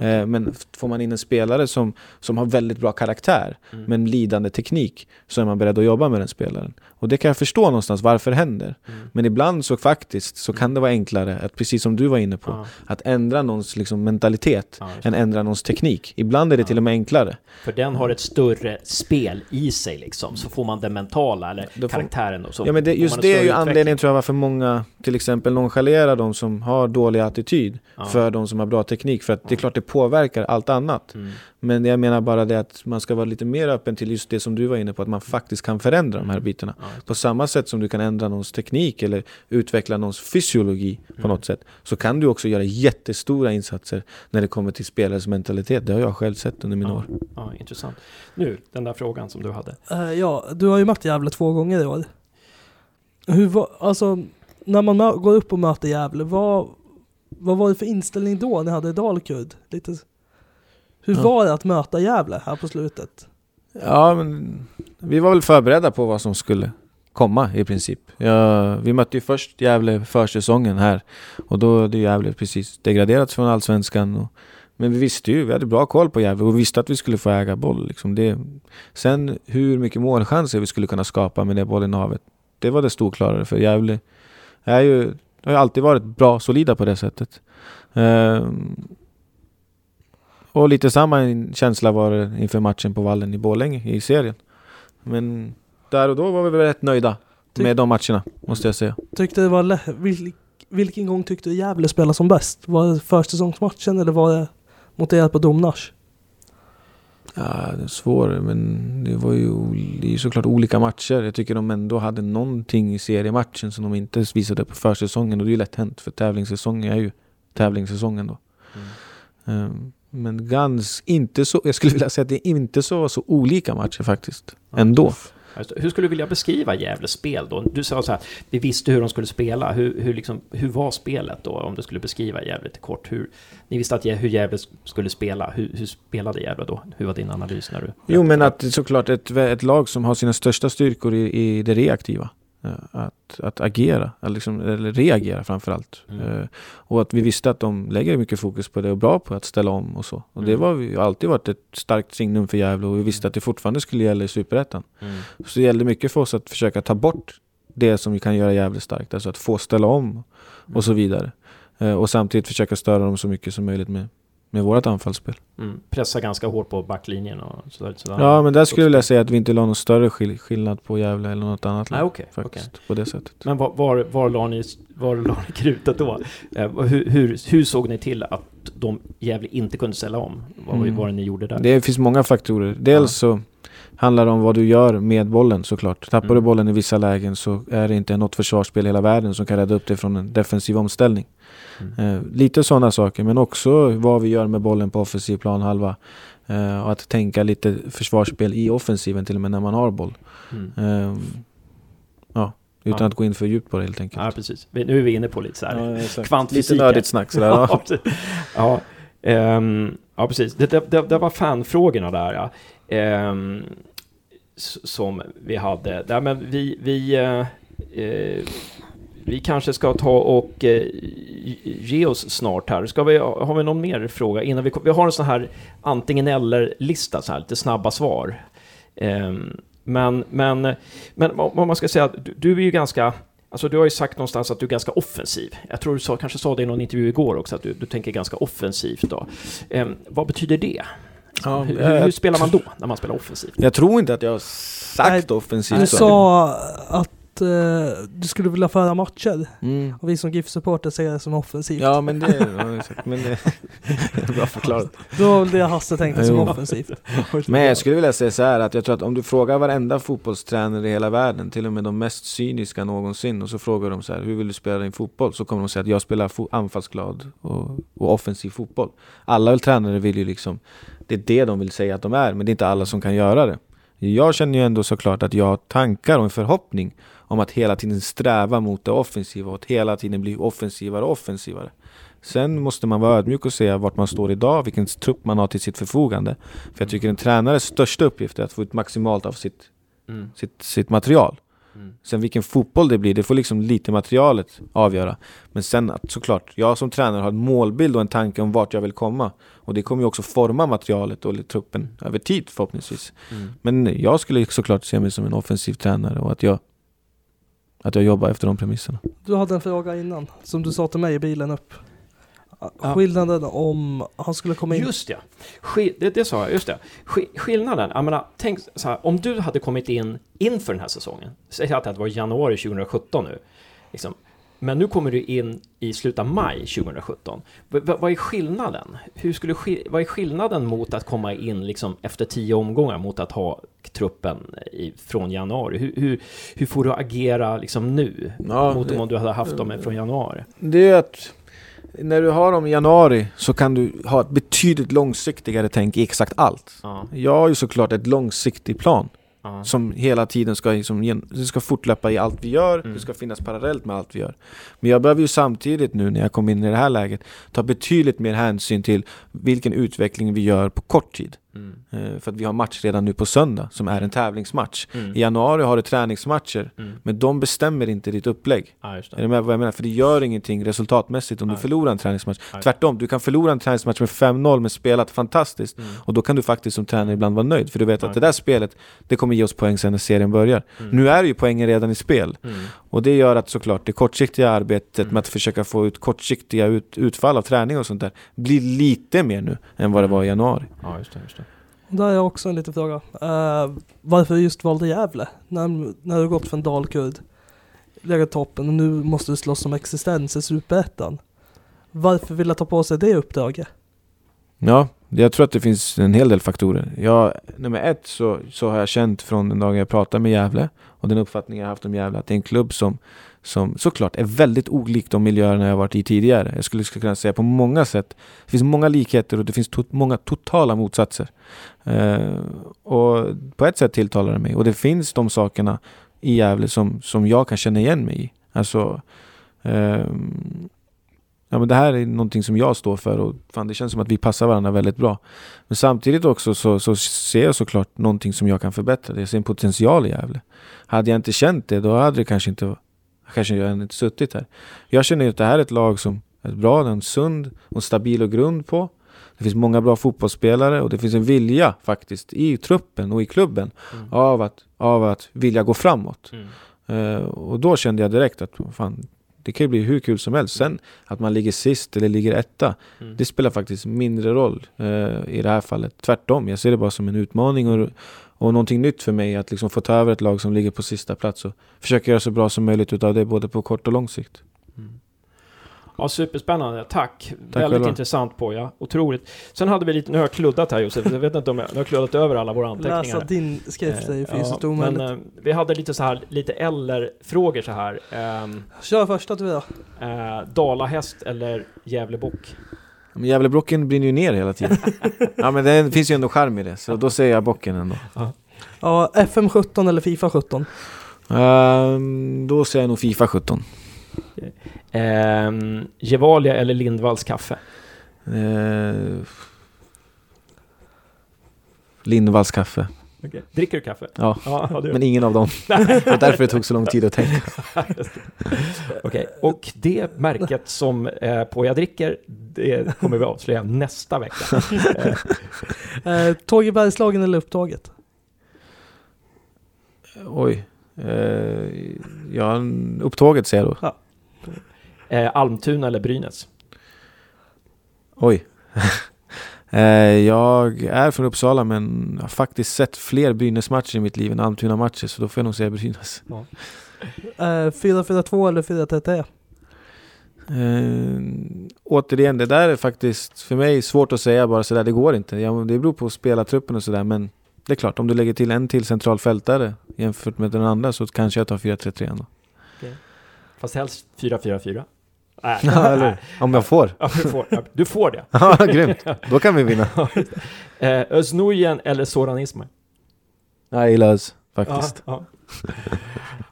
Eh, men får man in en spelare som, som har väldigt bra karaktär, Mm. men lidande teknik, så är man beredd att jobba med den spelaren. Och det kan jag förstå någonstans varför det händer. Mm. Men ibland så faktiskt så kan det vara enklare, att, precis som du var inne på, Ja, att ändra någons liksom, mentalitet ja, än ändra någons teknik. Ibland är det Ja. till och med enklare. För den har ett större spel i sig liksom. Så får man den mentala eller får- karaktären. Och så Ja men det, just det är ju anledningen tror jag varför många till exempel nonchalerar de som har dålig attityd för de som har bra teknik. För att det är klart det påverkar allt annat. Mm. Men jag menar bara det att man ska vara lite mer öppen till just det som du var inne på, att man faktiskt kan förändra de här bitarna. På samma sätt som du kan ändra någons teknik eller utveckla någons fysiologi på Mm. något sätt, så kan du också göra jättestora insatser när det kommer till spelares mentalitet. Det har jag själv sett under mina ja. år. Ja, intressant. Nu, den där frågan som du hade. Eh, ja, du har ju mött Gävle två gånger i år. Hur var, alltså, när man går upp och möter Gävle, vad, vad var det för inställning då ni hade Dalkurd? Lite, hur Ja. var det att möta Gävle här på slutet? Ja, men vi var väl förberedda på vad som skulle komma i princip. Ja, vi mötte ju först Gävle försäsongen här och då hade Gävle precis degraderats från Allsvenskan. Och, men vi visste ju, vi hade bra koll på Gävle och visste att vi skulle få äga boll. Liksom det, sen hur mycket målchanser vi skulle kunna skapa med det bollinnehavet, det var det storklarare för Gävle är ju, har ju alltid varit bra, solida på det sättet. Ehm, och lite samma känsla var det inför matchen på Vallen i Borlänge i serien. Men där och då var vi väl rätt nöjda Ty- med de matcherna, måste jag säga. Tyckte det var vil, vilken gång tyckte du Gävle spelade som bäst? Var det försäsongsmatchen eller var det mot er på Domnars? Ja, det är svårt, men det var ju det är såklart olika matcher. Jag tycker de ändå hade någonting i seriematchen som de inte visade på försäsongen och det är ju lätt hänt för tävlingssäsongen är ju tävlingssäsongen då. Ehm, Men gans, inte så, jag skulle vilja säga att det inte så, så olika matcher faktiskt. Ändå. Det. Hur skulle du vilja beskriva Gävles spel då? Du sa så här, vi visste hur de skulle spela. Hur, hur, liksom, hur var spelet då, om du skulle beskriva Gävle lite kort? Hur, ni visste att, hur Gävle skulle spela. Hur, hur spelade Gävle då? Hur var din analys när du... Jo, men att såklart ett, ett lag som har sina största styrkor i, i det reaktiva. Eh, Att, att agera, eller, liksom, eller reagera framförallt. Mm. Eh, Och att vi visste att de lägger mycket fokus på det och bra på att ställa om och så. Och det Mm. var ju alltid varit ett starkt signum för Gävle och vi visste att det fortfarande skulle gälla i Superettan. Mm. Så det gällde mycket för oss att försöka ta bort det som vi kan göra Gävle starkt. Alltså att få ställa om och så vidare. Eh, Och samtidigt försöka störa dem så mycket som möjligt med, med vårt anfallsspel. Mm. Pressa ganska hårt på backlinjen och sådär. sådär. Ja, men där skulle jag vilja säga att vi inte la någon större skill- skillnad på Gävle eller något annat Nej, lag. okej. okej. faktiskt, på det sättet. Men var, var, var, la ni, var la ni krutet då? Eh, hur, hur, hur såg ni till att de Gävle inte kunde ställa om? Vad var Mm. var det ni gjorde där? Det finns många faktorer. Dels så handlar om vad du gör med bollen såklart. Tappar Mm. du bollen i vissa lägen så är det inte något försvarsspel i hela världen som kan rädda upp dig från en defensiv omställning. Mm. Eh, lite sådana saker, men också vad vi gör med bollen på offensiv planhalva. Eh, och att tänka lite försvarsspel i offensiven till och med när man har boll. Mm. Eh, ja, utan Ja. att gå in för djupt på det helt enkelt. Ja, precis. Nu är vi inne på lite så här. Ja, exakt. Kvantfysik Lite nördigt snack sådär. Ja, [laughs] Ja. precis. ja, precis. Det, det, det, det var fanfrågorna där. Ja. S- som vi hade. Där, men vi, vi, eh, eh, vi kanske ska ta och eh, ge oss snart här. Ska vi, har vi någon mer fråga innan vi Vi har en sån här antingen eller-lista, så här lite snabba svar. Eh, men, men, men om man ska säga att du, du är ju ganska Alltså du har ju sagt någonstans att du är ganska offensiv. Jag tror du sa, kanske sa det i någon intervju igår också, att du, du tänker ganska offensivt då. Ehm, vad betyder det? Ja, hur, hur spelar man då, när man spelar offensivt? Jag tror inte att jag har sagt offensivt. Du sa att eh, du skulle vilja föra matcher. Mm. Och vi som GIF-supporter ser det som offensivt. Ja men det, men det är [laughs] bra förklarat. Det var väl det Hasse tänkte som offensivt. [laughs] Men jag skulle vilja säga så här att jag tror att om du frågar varenda fotbollstränare i hela världen, till och med de mest cyniska någonsin, och så frågar de så här, hur vill du spela din fotboll? Så kommer de säga att jag spelar anfallsglad och, och offensiv fotboll. Alla tränare vill ju liksom, det är det de vill säga att de är, men det är inte alla som kan göra det. Jag känner ju ändå såklart att jag har tankar och en förhoppning om att hela tiden sträva mot det offensiva och att hela tiden bli offensivare och offensivare. Sen måste man vara ödmjuk och se vart man står idag, vilken trupp man har till sitt förfogande. För jag tycker en tränares största uppgift är att få ut maximalt av sitt, Mm. sitt, sitt material. Mm. Sen vilken fotboll det blir, det får liksom lite materialet avgöra. Men sen att såklart, jag som tränare har en målbild och en tanke om vart jag vill komma. Och det kommer ju också forma materialet och truppen över tid förhoppningsvis. Mm. Men jag skulle såklart se mig som en offensiv tränare och att jag, att jag jobbar efter de premisserna. Du hade en fråga innan, som du sa till mig i bilen upp. Ja. Skillnaden om han skulle komma in... Just ja, Skill- det, det sa jag, just det. Skill- Skillnaden, jag menar, tänk så här, om du hade kommit in inför den här säsongen, säg att det var januari 2017 nu, liksom, men nu kommer du in i slutet av maj 2017. V- vad är skillnaden? Hur skulle skill- vad är skillnaden mot att komma in liksom efter tio omgångar mot att ha truppen i, från januari? Hur, hur, hur får du agera liksom nu Ja, mot det- om du hade haft dem från januari? Det är att när du har dem i januari så kan du ha ett betydligt långsiktigare tänk i exakt allt. Ja, Jag har ju såklart ett långsiktig plan ja. som hela tiden ska, liksom, det ska fortlöpa i allt vi gör, Mm. det ska finnas parallellt med allt vi gör. Men jag behöver ju samtidigt nu när jag kom in i det här läget ta betydligt mer hänsyn till vilken utveckling vi gör på kort tid. Mm. Eh, För att vi har match redan nu på söndag som är en tävlingsmatch. Mm. I januari har du träningsmatcher, Mm. men de bestämmer inte ditt upplägg. Just Är du med vad jag menar? För det gör ingenting resultatmässigt om Nej. du förlorar en träningsmatch. Nej. Tvärtom, du kan förlora en träningsmatch med 5-0 men spelat fantastiskt. Mm. Och då kan du faktiskt som tränare ibland vara nöjd. För du vet att det där spelet, det kommer ge oss poäng sen när serien börjar. Mm. Nu är ju poängen redan i spel. Mm. Och det gör att såklart det kortsiktiga arbetet Mm. med att försöka få ut kortsiktiga ut, utfall av träning och sånt där blir lite mer nu än vad det var i januari. Ja, just det. Just det. Där är också en liten fråga. Uh, varför just valde Gävle? När, när du gått från Dalkurd, legat toppen och nu måste du slåss om existens i Superettan. Varför vill jag ta på sig det uppdraget? Ja, jag tror att det finns en hel del faktorer. Jag, nummer ett så, så har jag känt från den dagen jag pratade med Gävle och den uppfattningen jag haft om Gävle att det är en klubb som, som såklart är väldigt olikt de miljöerna jag varit i tidigare. Jag skulle kunna säga på många sätt. Det finns många likheter och det finns to många totala motsatser. Eh, och på ett sätt tilltalar det mig. Och det finns de sakerna i Gävle som, som jag kan känna igen mig i. Alltså, eh, ja, men det här är någonting som jag står för och fan, det känns som att vi passar varandra väldigt bra. Men samtidigt också så, så ser jag såklart någonting som jag kan förbättra. Jag ser en potential i Gävle. Hade jag inte känt det, då hade det kanske inte kanske jag inte suttit här. Jag känner att det här är ett lag som är bra, en sund och stabil och grund på. Det finns många bra fotbollsspelare och det finns en vilja faktiskt i truppen och i klubben mm. av, att, av att vilja gå framåt. Mm. Uh, och då kände jag direkt att fan, det kan ju bli hur kul som helst. Sen att man ligger sist eller ligger etta, mm. det spelar faktiskt mindre roll uh, i det här fallet. Tvärtom, jag ser det bara som en utmaning och, och någonting nytt för mig att liksom få ta över ett lag som ligger på sista plats och försöka göra så bra som möjligt utav det både på kort och lång sikt. Mm. Ja, superspännande. Tack. Tack Väldigt själva. intressant på ja. Otroligt. Sen hade vi lite, nu har jag kluddat här Josef, jag vet inte om jag, nu har kluddat över alla våra anteckningar. Läsa din skrift är ju eh, fysiskt ja, omöjligt. Men eh, vi hade lite så här, lite eller-frågor så här. Eh, Kör första du då. Eh, Dalahäst eller Gävlebock? Men Gävlebrocken brinner ju ner hela tiden. [laughs] ja men det finns ju ändå charm i det, så då säger jag bocken ändå. Ja, FM 17 eller Fifa 17? Um, ehm, då säger jag nog Fifa 17. Um, Gevalia eller Lindvalls kaffe? Uh, Lindvalls kaffe. Okay. Dricker du kaffe? Ja, ja men ingen av dem. [laughs] det var därför det tog så lång tid att tänka. [laughs] Okej, okay. och det märket som eh, på jag dricker, det kommer vi avslöja nästa vecka. [laughs] eh, Tåg i Bergslagen eller Upptåget? Oj. Eh, ja, Upptåget säger jag då. Ja. Eh, Almtuna eller Brynäs? Oj. Eh, jag är från Uppsala men har faktiskt sett fler Brynäs-matcher i mitt liv än Almtuna-matcher så då får jag nog säga Brynäs. Ja. 4-4-2 eh, eller 4-3-3? Uh, återigen, det där är faktiskt för mig svårt att säga bara sådär, det går inte. Det beror på spelartruppen och sådär men det är klart, om du lägger till en till centralfältare jämfört med den andra så kanske jag tar 4-3-3 ändå. Okay. Fast helst 4-4-4? Nej. [laughs] Ja, eller Om jag får. Ja, du får, ja, du får det. [laughs] ja, grymt. Då kan vi vinna. [laughs] eh, Öznujen eller Soran Ismail? Jag gillar Öz, faktiskt. Ja, ja.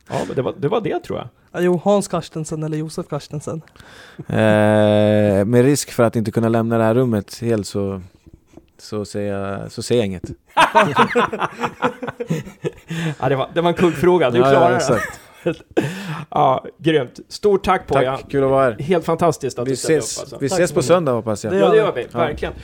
ja men det var, det var det tror jag. Ja, jo, Hans Carstensen eller Josef Carstensen? Eh, med risk för att inte kunna lämna det här rummet helt så, så, säger, jag, så säger jag inget. ja, det, var, det var en kuggfråga, du ja, klarar ja, det. [laughs] ja, grymt. Stort tack på Tack, kul att vara här. Helt fantastiskt att vi du ställde ses, upp alltså. Vi ses på söndag hoppas jag. Ja, det gör vi. Verkligen.